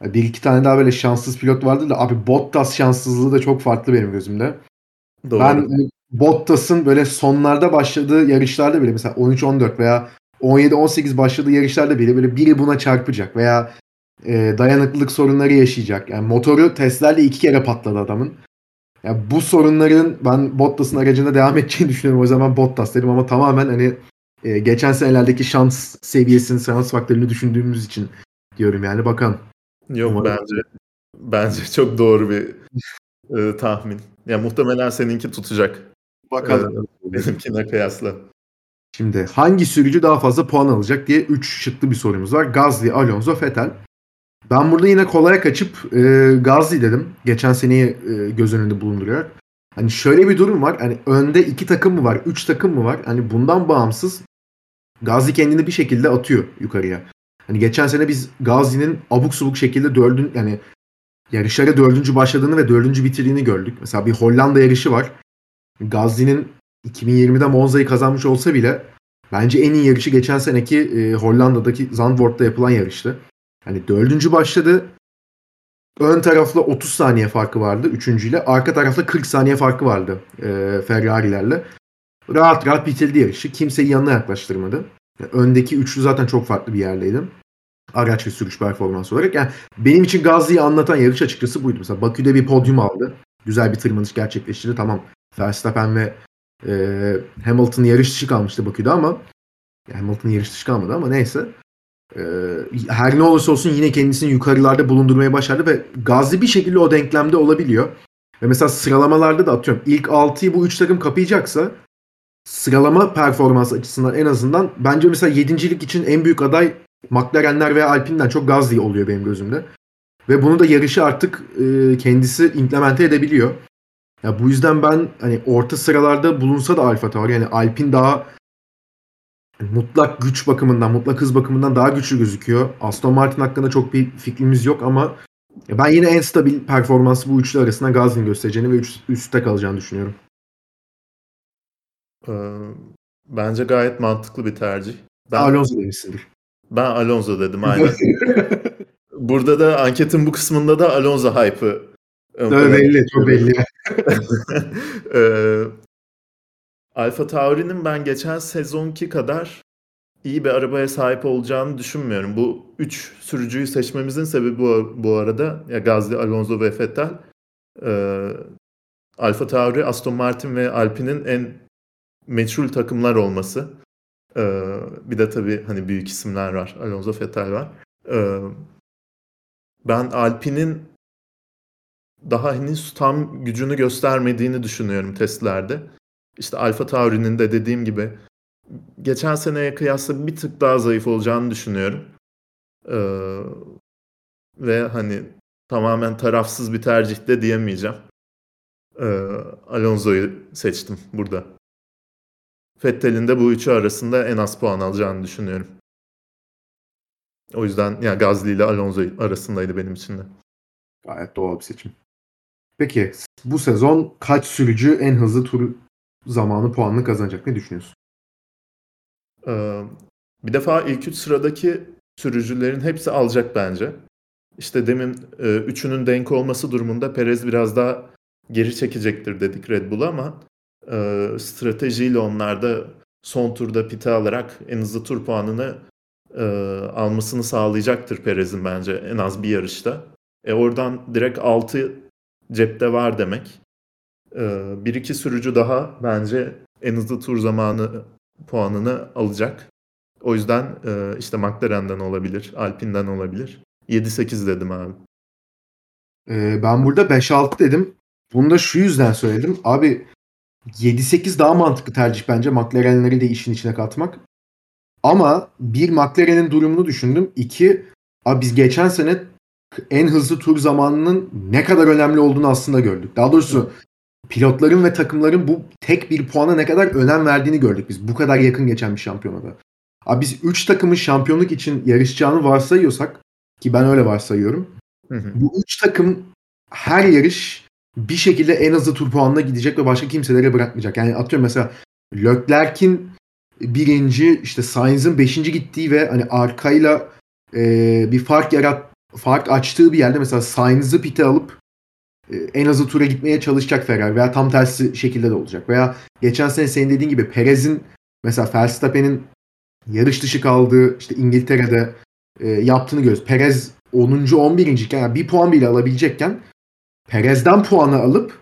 Speaker 1: Bir iki tane daha böyle şanssız pilot vardı da abi Bottas şanssızlığı da çok farklı benim gözümde.
Speaker 2: Doğru.
Speaker 1: Ben Bottas'ın böyle sonlarda başladığı yarışlarda bile mesela 13-14 veya 17-18 başladığı yarışlarda bile böyle biri buna çarpacak veya e, dayanıklılık sorunları yaşayacak. Yani motoru testlerle iki kere patladı adamın. Yani bu sorunların ben Bottas'ın aracında devam <laughs> edeceğini düşünüyorum. O zaman Bottas dedim ama tamamen hani e, geçen senelerdeki şans seviyesini, şans faktörünü düşündüğümüz için diyorum yani bakalım.
Speaker 2: Yok
Speaker 1: Umarım.
Speaker 2: bence bence çok doğru bir e, tahmin. Ya muhtemelen seninki tutacak.
Speaker 1: Bakalım.
Speaker 2: E, benimkine kıyasla.
Speaker 1: Şimdi hangi sürücü daha fazla puan alacak diye 3 şıklı bir sorumuz var. Gazli, Alonso, Vettel. Ben burada yine kolaya kaçıp e, Gazli dedim. Geçen seneyi e, göz önünde bulunduruyor. Hani şöyle bir durum var. Hani önde iki takım mı var, üç takım mı var? Hani bundan bağımsız Gazi kendini bir şekilde atıyor yukarıya. Hani geçen sene biz Gazi'nin abuk subuk şekilde dördün yani yarışlara dördüncü başladığını ve dördüncü bitirdiğini gördük. Mesela bir Hollanda yarışı var. Gazi'nin 2020'de Monza'yı kazanmış olsa bile bence en iyi yarışı geçen seneki e, Hollanda'daki Zandvoort'ta yapılan yarıştı. Hani dördüncü başladı. Ön tarafla 30 saniye farkı vardı üçüncüyle. Arka tarafta 40 saniye farkı vardı e, Ferrari'lerle. Rahat rahat bitirdi yarışı. Kimseyi yanına yaklaştırmadı. Yani öndeki üçlü zaten çok farklı bir yerdeydi. Araç ve sürüş performansı olarak. Yani benim için Gazli'yi anlatan yarış açıkçası buydu. Mesela Bakü'de bir podyum aldı. Güzel bir tırmanış gerçekleştirdi. Tamam Verstappen ve e, Hamilton yarış dışı kalmıştı Bakü'de ama yani Hamilton yarış dışı kalmadı ama neyse. E, her ne olursa olsun yine kendisini yukarılarda bulundurmaya başardı ve Gazli bir şekilde o denklemde olabiliyor. Ve mesela sıralamalarda da atıyorum ilk 6'yı bu 3 takım kapayacaksa sıralama performans açısından en azından bence mesela 7.lik için en büyük aday McLaren'ler veya Alpine'den çok Gazli oluyor benim gözümde. Ve bunu da yarışı artık e, kendisi implemente edebiliyor. Ya bu yüzden ben hani orta sıralarda bulunsa da Alfa Tauri yani Alpine daha mutlak güç bakımından, mutlak hız bakımından daha güçlü gözüküyor. Aston Martin hakkında çok bir fikrimiz yok ama ben yine en stabil performansı bu üçlü arasında Gazli'nin göstereceğini ve üst, üstte kalacağını düşünüyorum.
Speaker 2: Ee, bence gayet mantıklı bir tercih.
Speaker 1: Ben, Alonso demişsindir.
Speaker 2: Ben Alonso dedim aynen. <laughs> burada da anketin bu kısmında da Alonso hype'ı plana
Speaker 1: belli, çok belli. <laughs>
Speaker 2: Alfa Tauri'nin ben geçen sezonki kadar iyi bir arabaya sahip olacağını düşünmüyorum. Bu üç sürücüyü seçmemizin sebebi bu, bu arada ya Gasly, Alonso ve Vettel. Eee Alfa Tauri, Aston Martin ve Alpine'in en meçhul takımlar olması. Eee, bir de tabii hani büyük isimler var. Alonso, Vettel var. Eee, ben Alpine'in daha henüz tam gücünü göstermediğini düşünüyorum testlerde. İşte Alfa Tauri'nin de dediğim gibi geçen seneye kıyasla bir tık daha zayıf olacağını düşünüyorum. Ee, ve hani tamamen tarafsız bir tercih de diyemeyeceğim. Ee, Alonso'yu seçtim burada. Vettel'in de bu üçü arasında en az puan alacağını düşünüyorum. O yüzden ya yani Gazli ile Alonso arasındaydı benim için de.
Speaker 1: Gayet doğal bir seçim. Peki bu sezon kaç sürücü en hızlı tur zamanı puanını kazanacak? Ne düşünüyorsun?
Speaker 2: Ee, bir defa ilk üç sıradaki sürücülerin hepsi alacak bence. İşte demin e, üçünün denk olması durumunda Perez biraz daha geri çekecektir dedik Red Bull'a ama e, stratejiyle onlar da son turda pite alarak en hızlı tur puanını e, almasını sağlayacaktır Perez'in bence en az bir yarışta. E oradan direkt 6 cepte var demek. E, bir iki sürücü daha bence en hızlı tur zamanı puanını alacak. O yüzden e, işte McLaren'den olabilir, Alpine'den olabilir. 7-8 dedim abi.
Speaker 1: Ee, ben burada 5-6 dedim. Bunu da şu yüzden söyledim. Abi 7-8 daha mantıklı tercih bence McLaren'leri de işin içine katmak. Ama bir McLaren'in durumunu düşündüm. İki, abi biz geçen sene en hızlı tur zamanının ne kadar önemli olduğunu aslında gördük. Daha doğrusu pilotların ve takımların bu tek bir puana ne kadar önem verdiğini gördük biz. Bu kadar yakın geçen bir şampiyonada. Abi biz 3 takımın şampiyonluk için yarışacağını varsayıyorsak ki ben öyle varsayıyorum.
Speaker 2: Hı hı.
Speaker 1: Bu 3 takım her yarış bir şekilde en hızlı tur puanına gidecek ve başka kimselere bırakmayacak. Yani atıyorum mesela Leclerc'in birinci işte Sainz'ın beşinci gittiği ve hani arkayla e, bir fark yarat fark açtığı bir yerde mesela Sainz'ı pite alıp en hızlı tura gitmeye çalışacak Ferrari veya tam tersi şekilde de olacak. Veya geçen sene senin dediğin gibi Perez'in mesela Verstappen'in yarış dışı kaldığı işte İngiltere'de e, yaptığını görüyoruz. Perez 10. 11. iken yani bir puan bile alabilecekken Perez'den puanı alıp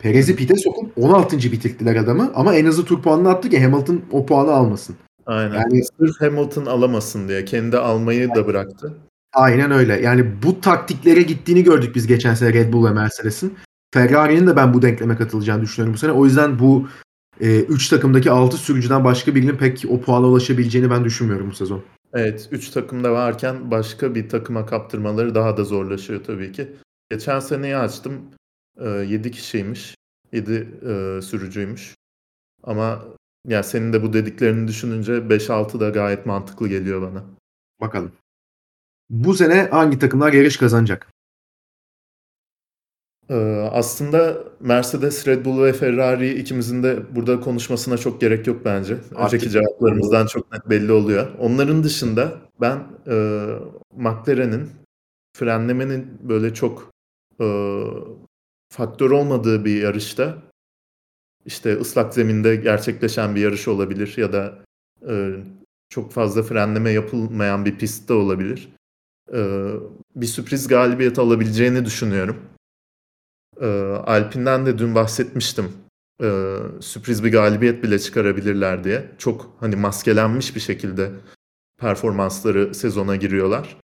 Speaker 1: Perez'i pite sokup 16. bitirttiler adamı ama en hızlı tur puanını attı ki Hamilton o puanı almasın.
Speaker 2: Aynen.
Speaker 1: Yani-
Speaker 2: Sırf Hamilton alamasın diye kendi almayı da bıraktı.
Speaker 1: Aynen öyle. Yani bu taktiklere gittiğini gördük biz geçen sene Red Bull ve Mercedes'in. Ferrari'nin de ben bu denkleme katılacağını düşünüyorum bu sene. O yüzden bu 3 takımdaki 6 sürücüden başka birinin pek o puana ulaşabileceğini ben düşünmüyorum bu sezon.
Speaker 2: Evet, 3 takımda varken başka bir takıma kaptırmaları daha da zorlaşıyor tabii ki. Geçen seneyi açtım. 7 kişiymiş. 7 sürücüymüş. Ama ya senin de bu dediklerini düşününce 5-6 da gayet mantıklı geliyor bana.
Speaker 1: Bakalım. Bu sene hangi takımlar yarış kazanacak?
Speaker 2: Ee, aslında Mercedes, Red Bull ve Ferrari ikimizin de burada konuşmasına çok gerek yok bence. Önceki
Speaker 1: Artık-
Speaker 2: cevaplarımızdan çok net belli oluyor. Onların dışında ben e, McLaren'in frenlemenin böyle çok e, faktör olmadığı bir yarışta işte ıslak zeminde gerçekleşen bir yarış olabilir ya da e, çok fazla frenleme yapılmayan bir pistte olabilir. E, bir sürpriz galibiyet alabileceğini düşünüyorum. E, Alpine'den de dün bahsetmiştim. E, sürpriz bir galibiyet bile çıkarabilirler diye. Çok hani maskelenmiş bir şekilde performansları sezona giriyorlar.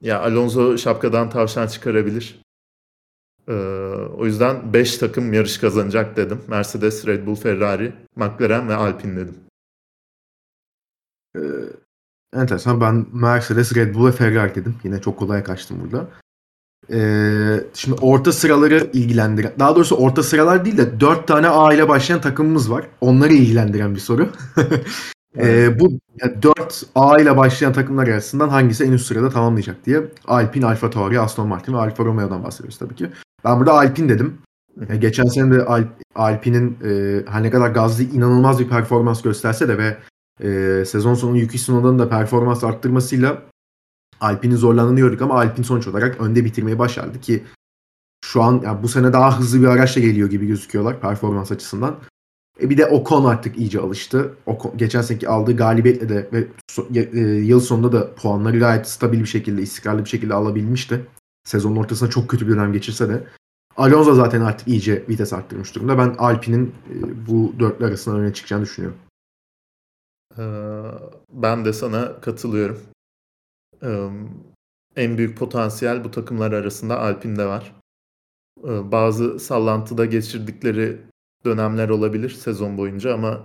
Speaker 2: Ya Alonso şapkadan tavşan çıkarabilir. Ee, o yüzden 5 takım yarış kazanacak dedim. Mercedes, Red Bull, Ferrari, McLaren ve Alpine dedim.
Speaker 1: Ee, enteresan. Ben Mercedes, Red Bull ve Ferrari dedim. Yine çok kolay kaçtım burada. Ee, şimdi orta sıraları ilgilendiren, daha doğrusu orta sıralar değil de 4 tane A ile başlayan takımımız var. Onları ilgilendiren bir soru. <laughs> Ee, bu 4 A ile başlayan takımlar arasından hangisi en üst sırada tamamlayacak diye Alpine, Alfa Tauri, Aston Martin ve Alfa Romeo'dan bahsediyoruz tabii ki. Ben burada Alpine dedim. Ee, geçen sene de Alp, Alpine'in e, her ne kadar Gazli inanılmaz bir performans gösterse de ve e, sezon sonu Yuki Tsunoda'nın da performans arttırmasıyla Alpine'in zorlandığını gördük ama Alpine sonuç olarak önde bitirmeyi başardı ki şu an yani bu sene daha hızlı bir araçla geliyor gibi gözüküyorlar performans açısından. E bir de Ocon artık iyice alıştı. Ocon, geçen seneki aldığı galibiyetle de ve so, e, yıl sonunda da puanları gayet stabil bir şekilde, istikrarlı bir şekilde alabilmişti. Sezonun ortasında çok kötü bir dönem geçirse de. Alonso zaten artık iyice vites arttırmış durumda. Ben Alpine'in e, bu dörtlü arasından öne çıkacağını düşünüyorum.
Speaker 2: Ben de sana katılıyorum. En büyük potansiyel bu takımlar arasında Alpine'de var. Bazı sallantıda geçirdikleri dönemler olabilir sezon boyunca ama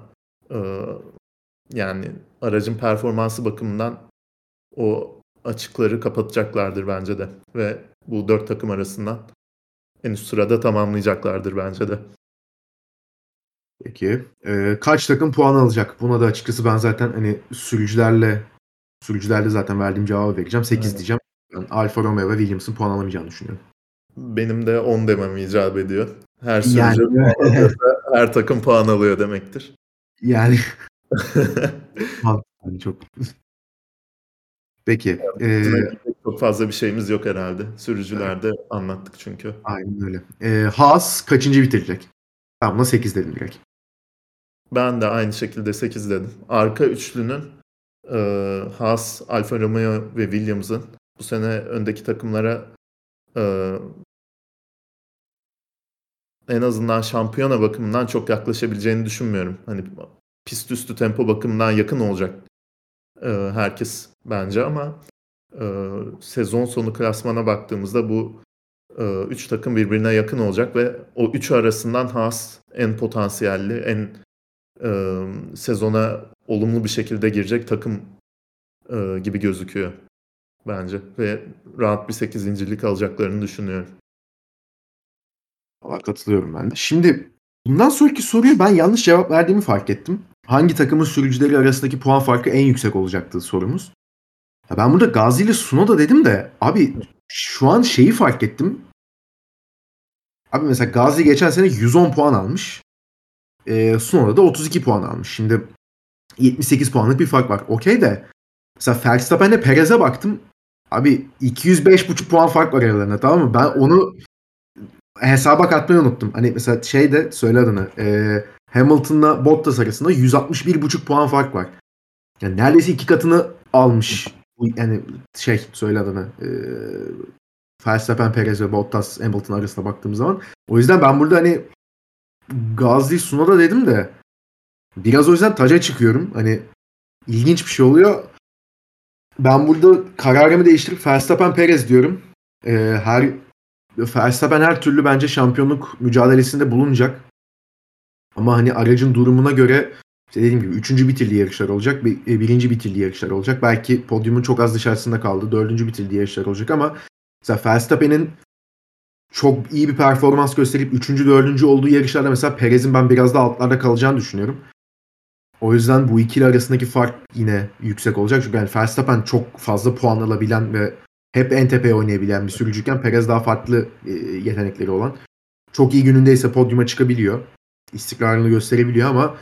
Speaker 2: yani aracın performansı bakımından o açıkları kapatacaklardır bence de. Ve bu dört takım arasından en üst sırada tamamlayacaklardır bence de.
Speaker 1: Peki. Ee, kaç takım puan alacak? Buna da açıkçası ben zaten hani sürücülerle sürücülerle zaten verdiğim cevabı vereceğim. 8 evet. diyeceğim. Ben Alfa Romeo ve Williams'ın puan alamayacağını düşünüyorum.
Speaker 2: Benim de 10 demem icap ediyor. Her sürücü yani, puan her takım puan alıyor demektir.
Speaker 1: Yani <laughs> çok Peki.
Speaker 2: Ee, çok fazla bir şeyimiz yok herhalde. Sürücülerde evet. anlattık çünkü.
Speaker 1: Aynen öyle. Ee, Haas kaçıncı bitirecek? Ben buna 8 dedim direkt.
Speaker 2: Ben de aynı şekilde 8 dedim. Arka üçlünün e, Haas, Alfa Romeo ve Williams'ın bu sene öndeki takımlara e, en azından şampiyona bakımından çok yaklaşabileceğini düşünmüyorum. Hani pist üstü tempo bakımından yakın olacak e, herkes bence ama e, sezon sonu klasmana baktığımızda bu e, üç takım birbirine yakın olacak ve o üç arasından Haas en potansiyelli, en e, sezona olumlu bir şekilde girecek takım e, gibi gözüküyor bence ve rahat bir sekizincilik alacaklarını düşünüyorum.
Speaker 1: Valla katılıyorum ben de. Şimdi bundan sonraki soruyu ben yanlış cevap verdiğimi fark ettim. Hangi takımın sürücüleri arasındaki puan farkı en yüksek olacaktı sorumuz. Ya ben burada Gazi ile Sunoda dedim de abi şu an şeyi fark ettim. Abi mesela Gazi geçen sene 110 puan almış. E, Sunoda da 32 puan almış. Şimdi 78 puanlık bir fark var. Okey de mesela Verstappen'le Perez'e baktım. Abi 205,5 puan fark var aralarında tamam mı? Ben onu hesaba katmayı unuttum. Hani mesela şey de söyle adını. E, Hamilton'la Bottas arasında 161,5 puan fark var. Yani neredeyse iki katını almış. Yani şey söyle adını. E, Verstappen, Perez ve Bottas Hamilton arasında baktığım zaman. O yüzden ben burada hani Gazli Sunoda dedim de biraz o yüzden taca çıkıyorum. Hani ilginç bir şey oluyor. Ben burada kararımı değiştirip Verstappen Perez diyorum. Ee, her Verstappen her türlü bence şampiyonluk mücadelesinde bulunacak. Ama hani aracın durumuna göre işte dediğim gibi üçüncü bitirdiği yarışlar olacak. Bir, e, birinci bitirdiği yarışlar olacak. Belki podyumun çok az dışarısında kaldı. Dördüncü bitirdiği yarışlar olacak ama mesela Verstappen'in çok iyi bir performans gösterip üçüncü, dördüncü olduğu yarışlarda mesela Perez'in ben biraz da altlarda kalacağını düşünüyorum. O yüzden bu ikili arasındaki fark yine yüksek olacak. Çünkü yani Verstappen çok fazla puan alabilen ve hep en tepeye oynayabilen bir sürücüyken Perez daha farklı e, yetenekleri olan. Çok iyi günündeyse podyuma çıkabiliyor. İstikrarını gösterebiliyor ama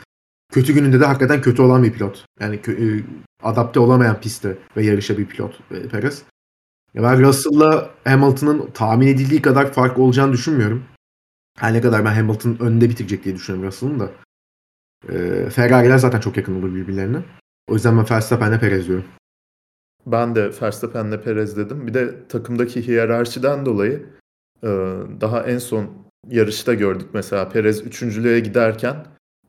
Speaker 1: kötü gününde de hakikaten kötü olan bir pilot. Yani e, adapte olamayan piste ve yarışa bir pilot e, Perez. Ya ben Russell'la Hamilton'ın tahmin edildiği kadar fark olacağını düşünmüyorum. Her ne kadar ben Hamilton önünde bitirecek diye düşünüyorum Russell'ın da. E, Ferrari'ler zaten çok yakın olur birbirlerine. O yüzden ben Verstappen'le Perez diyorum.
Speaker 2: Ben de Verstappen'le Perez dedim. Bir de takımdaki hiyerarşiden dolayı e, daha en son yarışta gördük mesela Perez üçüncülüğe giderken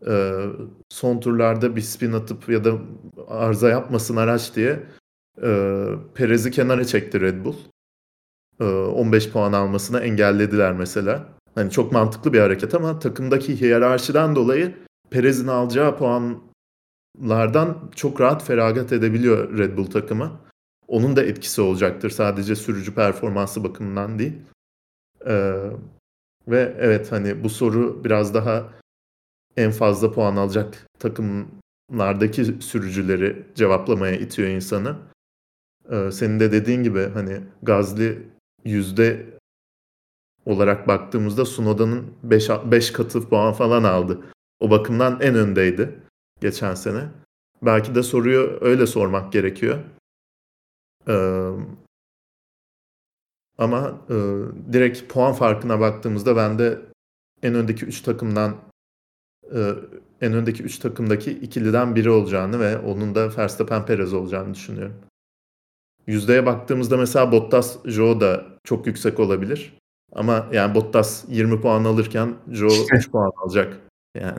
Speaker 2: e, son turlarda bir spin atıp ya da arıza yapmasın araç diye e, Perez'i kenara çekti Red Bull. 15 puan almasına engellediler mesela. Hani çok mantıklı bir hareket ama takımdaki hiyerarşiden dolayı Perez'in alacağı puanlardan çok rahat feragat edebiliyor Red Bull takımı onun da etkisi olacaktır. Sadece sürücü performansı bakımından değil. Ee, ve evet hani bu soru biraz daha en fazla puan alacak takımlardaki sürücüleri cevaplamaya itiyor insanı. Ee, senin de dediğin gibi hani Gazli yüzde olarak baktığımızda Sunoda'nın 5 katı puan falan aldı. O bakımdan en öndeydi geçen sene. Belki de soruyu öyle sormak gerekiyor. Ee, ama e, direkt puan farkına baktığımızda ben de en öndeki 3 takımdan e, en öndeki 3 takımdaki ikiliden biri olacağını ve onun da Verstappen Perez olacağını düşünüyorum. Yüzdeye baktığımızda mesela Bottas Joe da çok yüksek olabilir. Ama yani Bottas 20 puan alırken Joe işte. 3 puan alacak. Yani.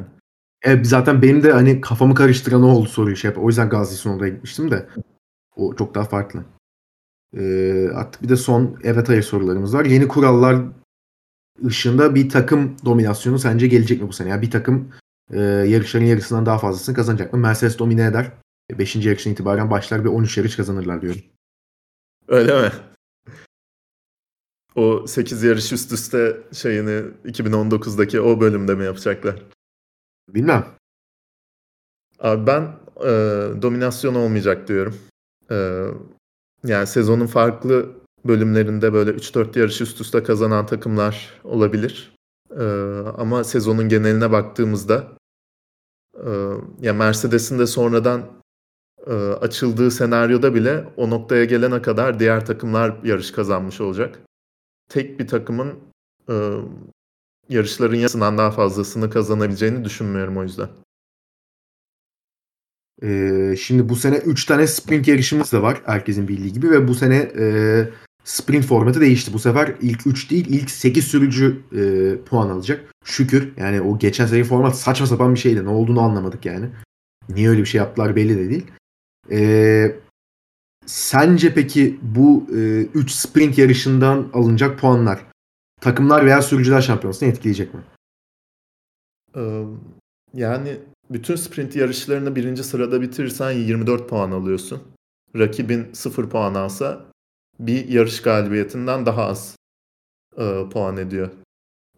Speaker 1: Evet, zaten benim de hani kafamı karıştıran o oldu soruyu şey yap. O yüzden Gazi oraya gitmiştim de. O çok daha farklı. Ee, artık bir de son evet hayır sorularımız var. Yeni kurallar ışığında bir takım dominasyonu sence gelecek mi bu sene? Yani bir takım e, yarışların yarısından daha fazlasını kazanacak mı? Mercedes domine eder. 5. yarıştan itibaren başlar ve 13 yarış kazanırlar diyorum.
Speaker 2: Öyle mi? O 8 yarış üst üste şeyini 2019'daki o bölümde mi yapacaklar?
Speaker 1: Bilmem.
Speaker 2: Abi ben e, dominasyon olmayacak diyorum. E, yani sezonun farklı bölümlerinde böyle 3-4 yarış üst üste kazanan takımlar olabilir. E, ama sezonun geneline baktığımızda e, ya Mercedes'in de sonradan e, açıldığı senaryoda bile o noktaya gelene kadar diğer takımlar yarış kazanmış olacak. Tek bir takımın e, yarışların yarısından daha fazlasını kazanabileceğini düşünmüyorum o yüzden.
Speaker 1: Ee, şimdi bu sene 3 tane sprint yarışımız da var herkesin bildiği gibi ve bu sene e, sprint formatı değişti. Bu sefer ilk 3 değil ilk 8 sürücü e, puan alacak. Şükür yani o geçen sene format saçma sapan bir şeydi. Ne olduğunu anlamadık yani. Niye öyle bir şey yaptılar belli de değil. E, sence peki bu 3 e, sprint yarışından alınacak puanlar takımlar veya sürücüler şampiyonasını etkileyecek mi?
Speaker 2: Yani bütün sprint yarışlarını birinci sırada bitirirsen 24 puan alıyorsun. Rakibin 0 puan alsa bir yarış galibiyetinden daha az e, puan ediyor.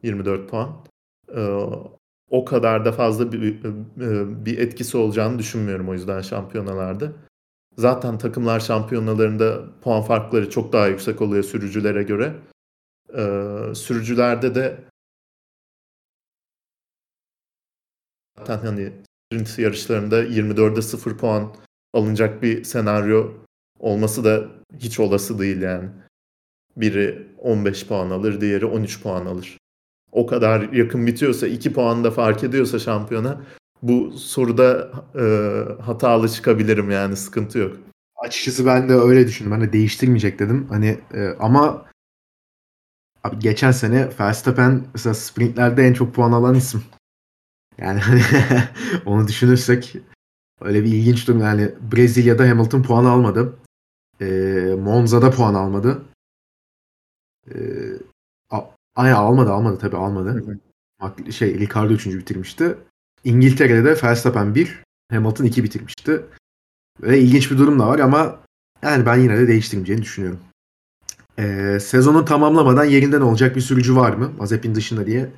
Speaker 2: 24 puan. E, o kadar da fazla bir, e, bir etkisi olacağını düşünmüyorum o yüzden şampiyonalarda. Zaten takımlar şampiyonalarında puan farkları çok daha yüksek oluyor sürücülere göre. E, sürücülerde de zaten hani sprint yarışlarında 24'e 0 puan alınacak bir senaryo olması da hiç olası değil yani. Biri 15 puan alır, diğeri 13 puan alır. O kadar yakın bitiyorsa, 2 puan da fark ediyorsa şampiyona bu soruda e, hatalı çıkabilirim yani sıkıntı yok.
Speaker 1: Açıkçası ben de öyle düşündüm. De değiştirmeyecek dedim. Hani e, ama abi geçen sene Verstappen mesela sprintlerde en çok puan alan isim. Yani hani <laughs> onu düşünürsek öyle bir ilginç durum. Yani Brezilya'da Hamilton puan almadı. E, Monza'da puan almadı. E, Ay almadı almadı tabii almadı. Şey Ricardo 3. bitirmişti. İngiltere'de de Verstappen 1, Hamilton 2 bitirmişti. Ve ilginç bir durum da var ama yani ben yine de değiştirmeyeceğini düşünüyorum. Ee, sezonu tamamlamadan yerinden olacak bir sürücü var mı? Mazepin dışında diye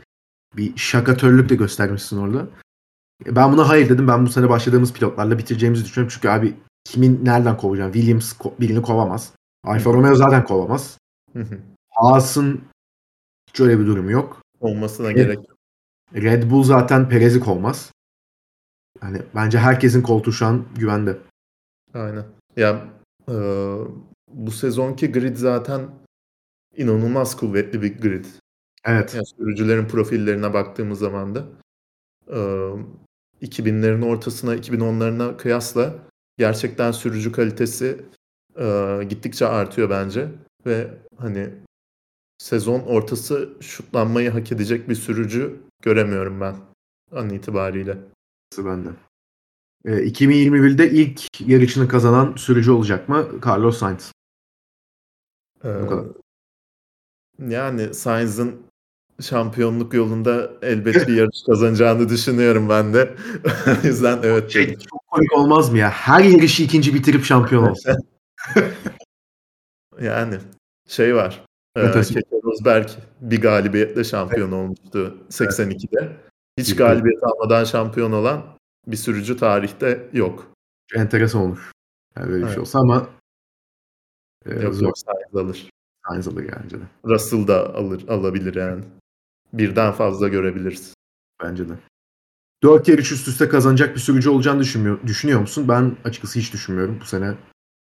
Speaker 1: bir şakatörlük de göstermişsin orada. Ben buna hayır dedim. Ben bu sene başladığımız pilotlarla bitireceğimizi düşünüyorum. Çünkü abi kimin nereden kovacağım? Williams birini kovamaz. Alfa Romeo zaten kovamaz. Haas'ın hiç öyle bir durum yok.
Speaker 2: Olmasına Red, gerek yok.
Speaker 1: Red Bull zaten Perez'i kovmaz. Yani bence herkesin koltuğu şu an güvende.
Speaker 2: Aynen. Ya e, bu sezonki grid zaten inanılmaz kuvvetli bir grid.
Speaker 1: Evet.
Speaker 2: Yani sürücülerin profillerine baktığımız zaman da e, 2000'lerin ortasına 2010'larına kıyasla gerçekten sürücü kalitesi e, gittikçe artıyor bence ve hani sezon ortası şutlanmayı hak edecek bir sürücü göremiyorum ben an itibariyle.
Speaker 1: Ben de. E, 2021'de ilk yarışını kazanan sürücü olacak mı? Carlos Sainz.
Speaker 2: Ee, yani Sainz'ın şampiyonluk yolunda elbet bir yarış kazanacağını düşünüyorum ben de. <laughs> o yüzden evet.
Speaker 1: Şey, çok komik olmaz mı ya? Her yarışı ikinci bitirip şampiyon olsun. <laughs>
Speaker 2: yani şey var. Ee, Keke Rosberg bir galibiyetle şampiyon evet. olmuştu 82'de. Hiç galibiyet almadan şampiyon olan bir sürücü tarihte yok.
Speaker 1: Enteresan olur. Yani böyle bir şey olsa ama
Speaker 2: e, yok, zor. Yok, Sainz alır.
Speaker 1: Sainz alır bence de.
Speaker 2: Russell da alır, alabilir yani. Birden fazla görebiliriz.
Speaker 1: Bence de. 4 yarış üst üste kazanacak bir sürücü olacağını düşünmüyor, düşünüyor musun? Ben açıkçası hiç düşünmüyorum bu sene.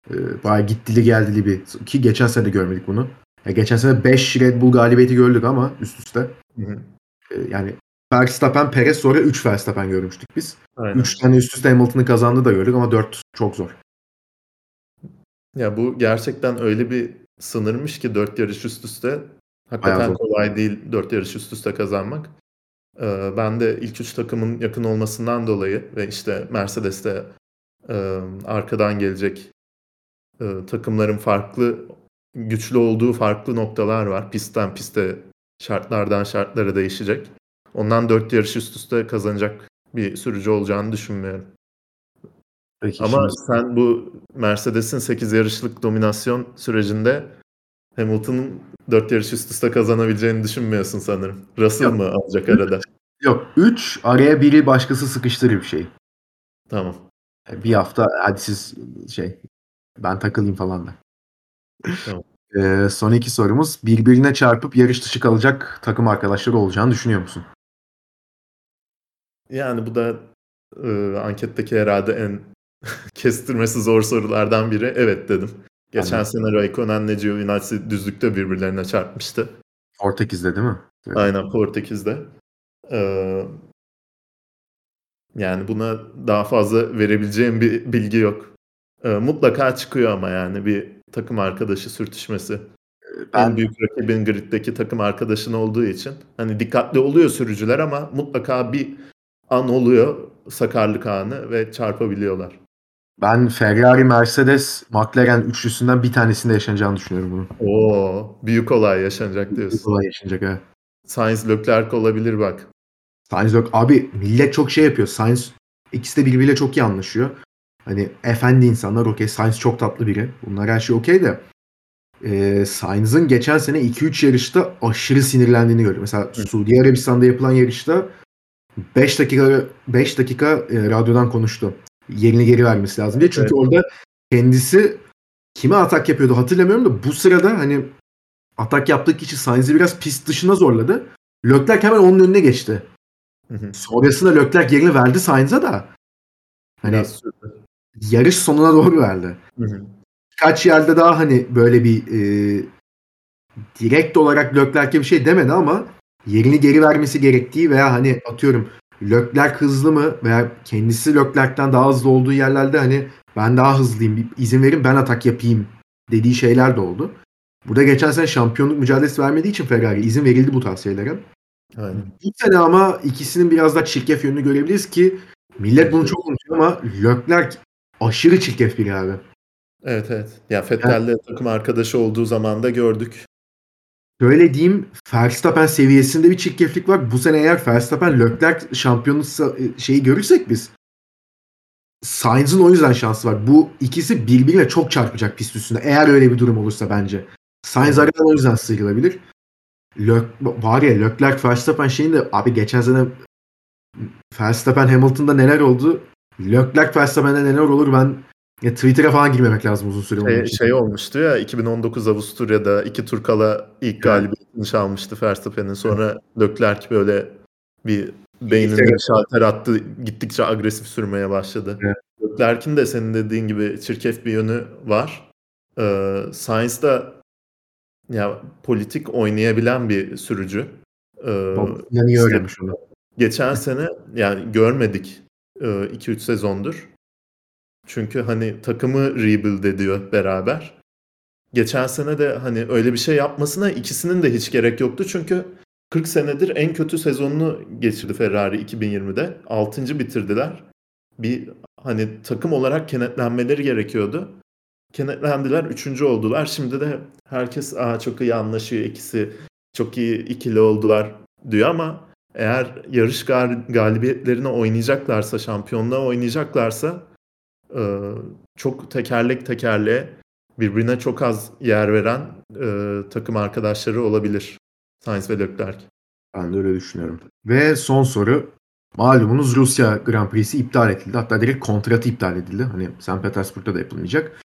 Speaker 1: E, bayağı gittili geldili bir ki geçen sene de görmedik bunu. Ya geçen sene 5 Red Bull galibiyeti gördük ama üst üste.
Speaker 2: Hı hı.
Speaker 1: E, yani Verstappen, Perez sonra 3 Verstappen görmüştük biz.
Speaker 2: Aynen.
Speaker 1: 3 tane üst üste Hamilton'ın kazandığı da gördük ama 4 çok zor.
Speaker 2: Ya bu gerçekten öyle bir sınırmış ki 4 yarış üst üste. Hakikaten kolay değil 4 yarış üst üste kazanmak. Ee, ben de ilk üç takımın yakın olmasından dolayı ve işte Mercedes'te e, arkadan gelecek e, takımların farklı güçlü olduğu farklı noktalar var. Pistten piste şartlardan şartlara değişecek. Ondan 4 yarış üst üste kazanacak bir sürücü olacağını düşünmüyorum.
Speaker 1: Peki
Speaker 2: Ama
Speaker 1: şimdi
Speaker 2: sen bu Mercedes'in 8 yarışlık dominasyon sürecinde Hamilton'ın 4 yarış üst üste kazanabileceğini düşünmüyorsun sanırım. Russell
Speaker 1: Yok.
Speaker 2: mı alacak arada? <laughs>
Speaker 1: yok 3 araya biri başkası sıkıştırır bir şey.
Speaker 2: Tamam.
Speaker 1: Bir hafta hadi siz şey ben takılayım falan da.
Speaker 2: Tamam.
Speaker 1: Ee, son iki sorumuz. Birbirine çarpıp yarış dışı kalacak takım arkadaşları olacağını düşünüyor musun?
Speaker 2: Yani bu da e, anketteki herhalde en <laughs> kestirmesi zor sorulardan biri. Evet dedim. Geçen
Speaker 1: Anladım.
Speaker 2: sene Raikkonen'le Giovinazzi düzlükte birbirlerine çarpmıştı.
Speaker 1: Portekiz'de değil mi? Evet.
Speaker 2: Aynen Portekiz'de. Ee, yani buna daha fazla verebileceğim bir bilgi yok. Ee, mutlaka çıkıyor ama yani bir takım arkadaşı sürtüşmesi.
Speaker 1: Ben
Speaker 2: En büyük rakibin griddeki takım arkadaşın olduğu için. Hani dikkatli oluyor sürücüler ama mutlaka bir an oluyor sakarlık anı ve çarpabiliyorlar.
Speaker 1: ben Ferrari, Mercedes, McLaren üçlüsünden bir tanesinde yaşanacağını düşünüyorum bunun.
Speaker 2: Oo, büyük olay yaşanacak diyorsun.
Speaker 1: kolay yaşanacak ha.
Speaker 2: Sainz Leclerc olabilir bak.
Speaker 1: Sainz yok. Abi millet çok şey yapıyor. Sainz ikisi de birbiriyle çok iyi anlaşıyor. Hani efendi insanlar okey. Sainz çok tatlı biri. Bunlar her şey okey de. Ee, Sainz'ın geçen sene 2-3 yarışta aşırı sinirlendiğini gördüm. Mesela Suudi Arabistan'da yapılan yarışta 5 dakika 5 dakika e, radyodan konuştu. Yerini geri vermesi lazım diye. Çünkü
Speaker 2: Evet.
Speaker 1: orada kendisi kime atak yapıyordu hatırlamıyorum da bu sırada hani atak yaptığı kişi Sainz'i biraz pist dışına zorladı. Leclerc hemen onun önüne geçti.
Speaker 2: Hı hı.
Speaker 1: Sonrasında Leclerc yerini verdi Sainz'a da. Hani
Speaker 2: Biraz sürdü.
Speaker 1: Yarış sonuna doğru verdi.
Speaker 2: Hı hı.
Speaker 1: Kaç yerde daha hani böyle bir e, direkt olarak Leclerc'e bir şey demedi ama yerini geri vermesi gerektiği veya hani atıyorum Leclerc hızlı mı veya kendisi Leclerc'ten daha hızlı olduğu yerlerde hani ben daha hızlıyım bir izin verin ben atak yapayım dediği şeyler de oldu. Burada geçen sene şampiyonluk mücadelesi vermediği için Ferrari izin verildi bu tarz şeylere.
Speaker 2: Aynen.
Speaker 1: Bu sene ama ikisinin biraz daha çirkef yönünü görebiliriz ki millet bunu çok unutuyor ama Leclerc aşırı çirkef biri abi.
Speaker 2: Evet evet. Ya Vettel'le takım arkadaşı olduğu zaman da gördük.
Speaker 1: Şöyle diyeyim Verstappen seviyesinde bir çirkeflik var. Bu sene eğer Verstappen Leclerc şampiyonluk sa- şeyi görürsek biz Sainz'ın o yüzden şansı var. Bu ikisi birbirine çok çarpacak pist üstünde. Eğer öyle bir durum olursa bence. Sainz aradan o yüzden sıyrılabilir. Le var ya Leclerc Verstappen şeyinde abi geçen sene Verstappen Hamilton'da neler oldu? Leclerc Verstappen'de neler olur ben ya Twitter'a falan girmemek lazım uzun süre onun
Speaker 2: Şey,
Speaker 1: için.
Speaker 2: şey olmuştu ya 2019 Avusturya'da iki tur kala ilk galibiyetini çalmıştı Verstappen'in. Sonra Leclerc böyle bir beynine
Speaker 1: Evet.
Speaker 2: şalter attı. Gittikçe agresif sürmeye başladı.
Speaker 1: Evet.
Speaker 2: Leclerc'in de senin dediğin gibi çirkef bir yönü var. Ee, Sainz da ya politik oynayabilen bir sürücü. Ee,
Speaker 1: Yani iyi
Speaker 2: işte-
Speaker 1: öğrenmiş onu.
Speaker 2: Geçen sene yani görmedik 2-3 sezondur. Çünkü hani takımı rebuild ediyor beraber. Geçen sene de hani öyle bir şey yapmasına ikisinin de hiç gerek yoktu. Çünkü 40 senedir en kötü sezonunu geçirdi Ferrari 2020'de. 6. bitirdiler. Bir hani takım olarak kenetlenmeleri gerekiyordu. Kenetlendiler, 3. oldular. Şimdi de herkes Aa, çok iyi anlaşıyor ikisi. Çok iyi ikili oldular diyor ama eğer yarış gal- galibiyetlerine oynayacaklarsa, şampiyonluğa oynayacaklarsa e, çok tekerlek tekerleğe birbirine çok az yer veren e, takım arkadaşları olabilir. Sainz ve Leclerc.
Speaker 1: Ben de öyle düşünüyorum. Ve son soru. Malumunuz Rusya Grand Prix'si iptal edildi. Hatta direkt kontratı iptal edildi. Hani St. Petersburg'da da yapılmayacak.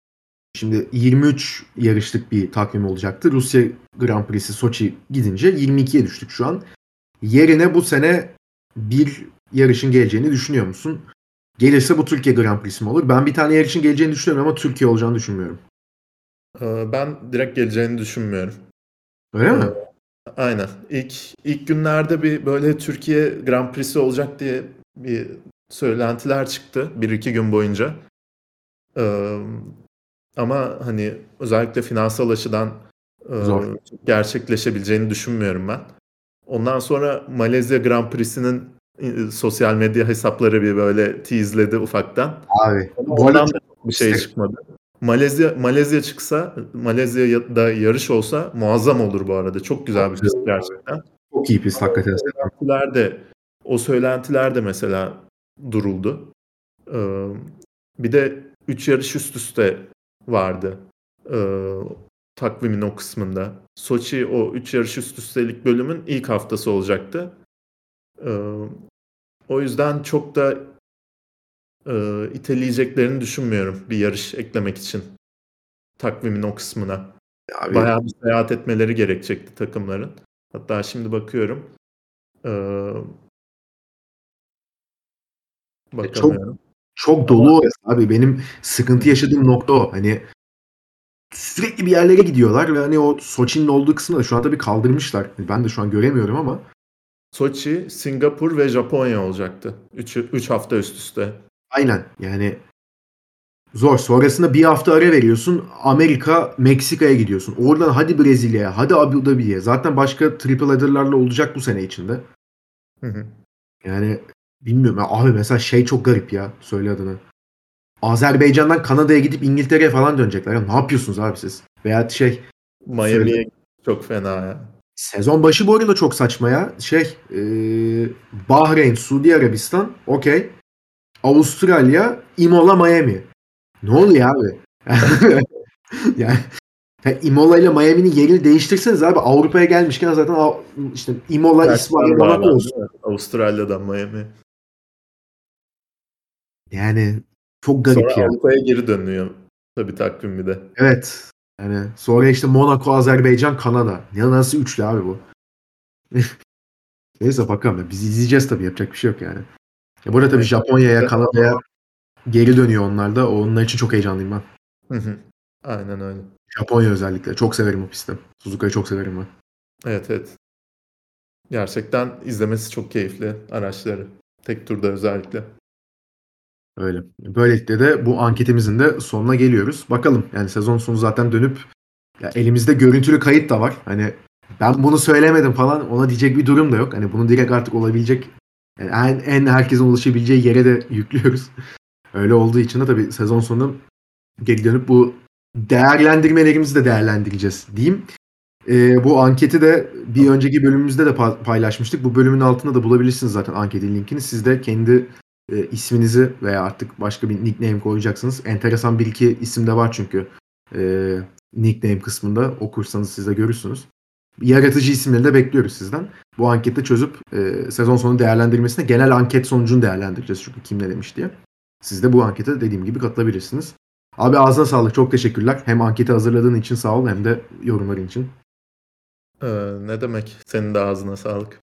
Speaker 1: Şimdi 23 yarışlık bir takvim olacaktı. Rusya Grand Prix'si Soçi gidince 22'ye düştük şu an. Yerine bu sene bir yarışın geleceğini düşünüyor musun? Gelirse bu Türkiye Grand Prix'si mi olur? Ben bir tane yarışın geleceğini düşünüyorum ama Türkiye olacağını düşünmüyorum.
Speaker 2: Ee, Ben direkt geleceğini düşünmüyorum.
Speaker 1: Öyle mi?
Speaker 2: Ee, Aynen. İlk ilk günlerde bir böyle Türkiye Grand Prix'si olacak diye bir söylentiler çıktı bir iki gün boyunca. Ee, ama hani özellikle finansal açıdan e,
Speaker 1: Zor.
Speaker 2: gerçekleşebileceğini düşünmüyorum ben. Ondan sonra Malezya Grand Prix'sinin e, sosyal medya hesapları bir böyle teaseledi ufaktan.
Speaker 1: Abi.
Speaker 2: Oradan da bir şey çıkmadı. Malezya Malezya çıksa, Malezya'da yarış olsa muazzam olur bu arada. Çok güzel bir pist gerçekten.
Speaker 1: çok iyi pist hakikaten.
Speaker 2: Söylentiler de o söylentiler de mesela duruldu. Ee, bir de 3 yarış üst üste vardı. Ee, takvimin o kısmında. Soçi o 3 yarış üst üstelik bölümün ilk haftası olacaktı. Ee, o yüzden çok da e, iteleyeceklerini düşünmüyorum bir yarış eklemek için takvimin o kısmına.
Speaker 1: Abi,
Speaker 2: Bayağı bir seyahat etmeleri gerekecekti takımların. Hatta şimdi bakıyorum. Ee, bakamıyorum.
Speaker 1: çok dolu orası abi. Benim sıkıntı yaşadığım nokta o. Hani sürekli bir yerlere gidiyorlar ve hani o Soçi'nin olduğu kısmı da şu anda bir kaldırmışlar. Ben de şu an göremiyorum ama
Speaker 2: Soçi, Singapur ve Japonya olacaktı. 3 hafta üst üste.
Speaker 1: aynen yani zor. Sonrasında bir hafta ara veriyorsun. Amerika, Meksika'ya gidiyorsun. Oradan hadi Brezilya'ya, hadi Abu Dhabi'ye. Zaten başka triple header'larla olacak bu sene içinde.
Speaker 2: Hı hı.
Speaker 1: Yani bilmiyorum. Ya abi mesela şey çok garip ya. Söyle adını. Azerbaycan'dan Kanada'ya gidip İngiltere'ye falan dönecekler. Ya ne yapıyorsunuz abi siz? Veya şey
Speaker 2: Miami'ye çok fena ya.
Speaker 1: Sezon başı bu arada çok saçma ya. Şey, e, Bahreyn, Suudi Arabistan, okey. Avustralya, Imola, Miami. Ne oluyor abi? <laughs> yani ya Imola ile Miami'nin yerini değiştirseniz abi Avrupa'ya gelmişken zaten işte Imola, İsmail, Monaco olsun.
Speaker 2: Avustralya'dan Miami.
Speaker 1: Yani çok garip
Speaker 2: Sonra
Speaker 1: ya.
Speaker 2: Avrupa'ya geri dönüyor. Tabii takvim bir de.
Speaker 1: Evet. Yani sonra işte Monaco, Azerbaycan, Kanada. Ya nasıl üçlü abi bu? <laughs> Neyse bakalım. ya. Biz izleyeceğiz tabii. Yapacak bir şey yok yani. Ya burada tabii. Japonya'ya, Kanada'ya geri dönüyor onlar da. Onlar için çok heyecanlıyım ben.
Speaker 2: Hı hı. Aynen öyle.
Speaker 1: Japonya özellikle. Çok severim o pisti. Suzuka'yı çok severim ben.
Speaker 2: Evet evet. Gerçekten izlemesi çok keyifli araçları. Tek turda özellikle.
Speaker 1: Öyle. Böylelikle de bu anketimizin de sonuna geliyoruz. Bakalım yani sezon sonu zaten dönüp ya elimizde görüntülü kayıt da var. Hani ben bunu söylemedim falan ona diyecek bir durum da yok. Hani bunu direkt artık olabilecek yani en, en herkesin ulaşabileceği yere de <laughs> yüklüyoruz. Öyle olduğu için de tabii sezon sonu geri dönüp bu değerlendirmelerimizi de değerlendireceğiz diyeyim. Ee, bu anketi de bir önceki bölümümüzde de pa- paylaşmıştık. Bu bölümün altında da bulabilirsiniz zaten anketin linkini. Siz de kendi e, isminizi veya artık başka bir nickname koyacaksınız. Enteresan bir iki isim de var çünkü e, nickname kısmında okursanız siz de görürsünüz. Yaratıcı isimleri de bekliyoruz sizden. Bu ankette çözüp e, sezon sonu değerlendirmesine genel anket sonucunu değerlendireceğiz çünkü kim ne demiş diye. Siz de bu ankete dediğim gibi katılabilirsiniz. Abi ağzına sağlık. Çok teşekkürler. Hem anketi hazırladığın için sağ ol hem de yorumların için.
Speaker 2: Ee, ne demek? Senin de ağzına sağlık.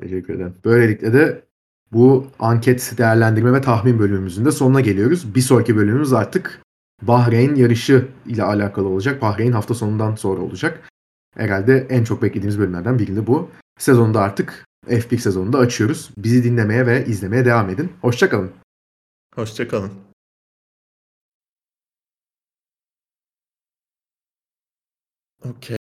Speaker 1: Teşekkür ederim. Böylelikle de bu anket değerlendirme ve tahmin bölümümüzün de sonuna geliyoruz. Bir sonraki bölümümüz artık Bahreyn yarışı ile alakalı olacak. Bahreyn hafta sonundan sonra olacak. Herhalde en çok beklediğimiz bölümlerden birinde bu. Sezonda artık F1 sezonunda açıyoruz. Bizi dinlemeye ve izlemeye devam edin. Hoşçakalın.
Speaker 2: Hoşçakalın. Okey.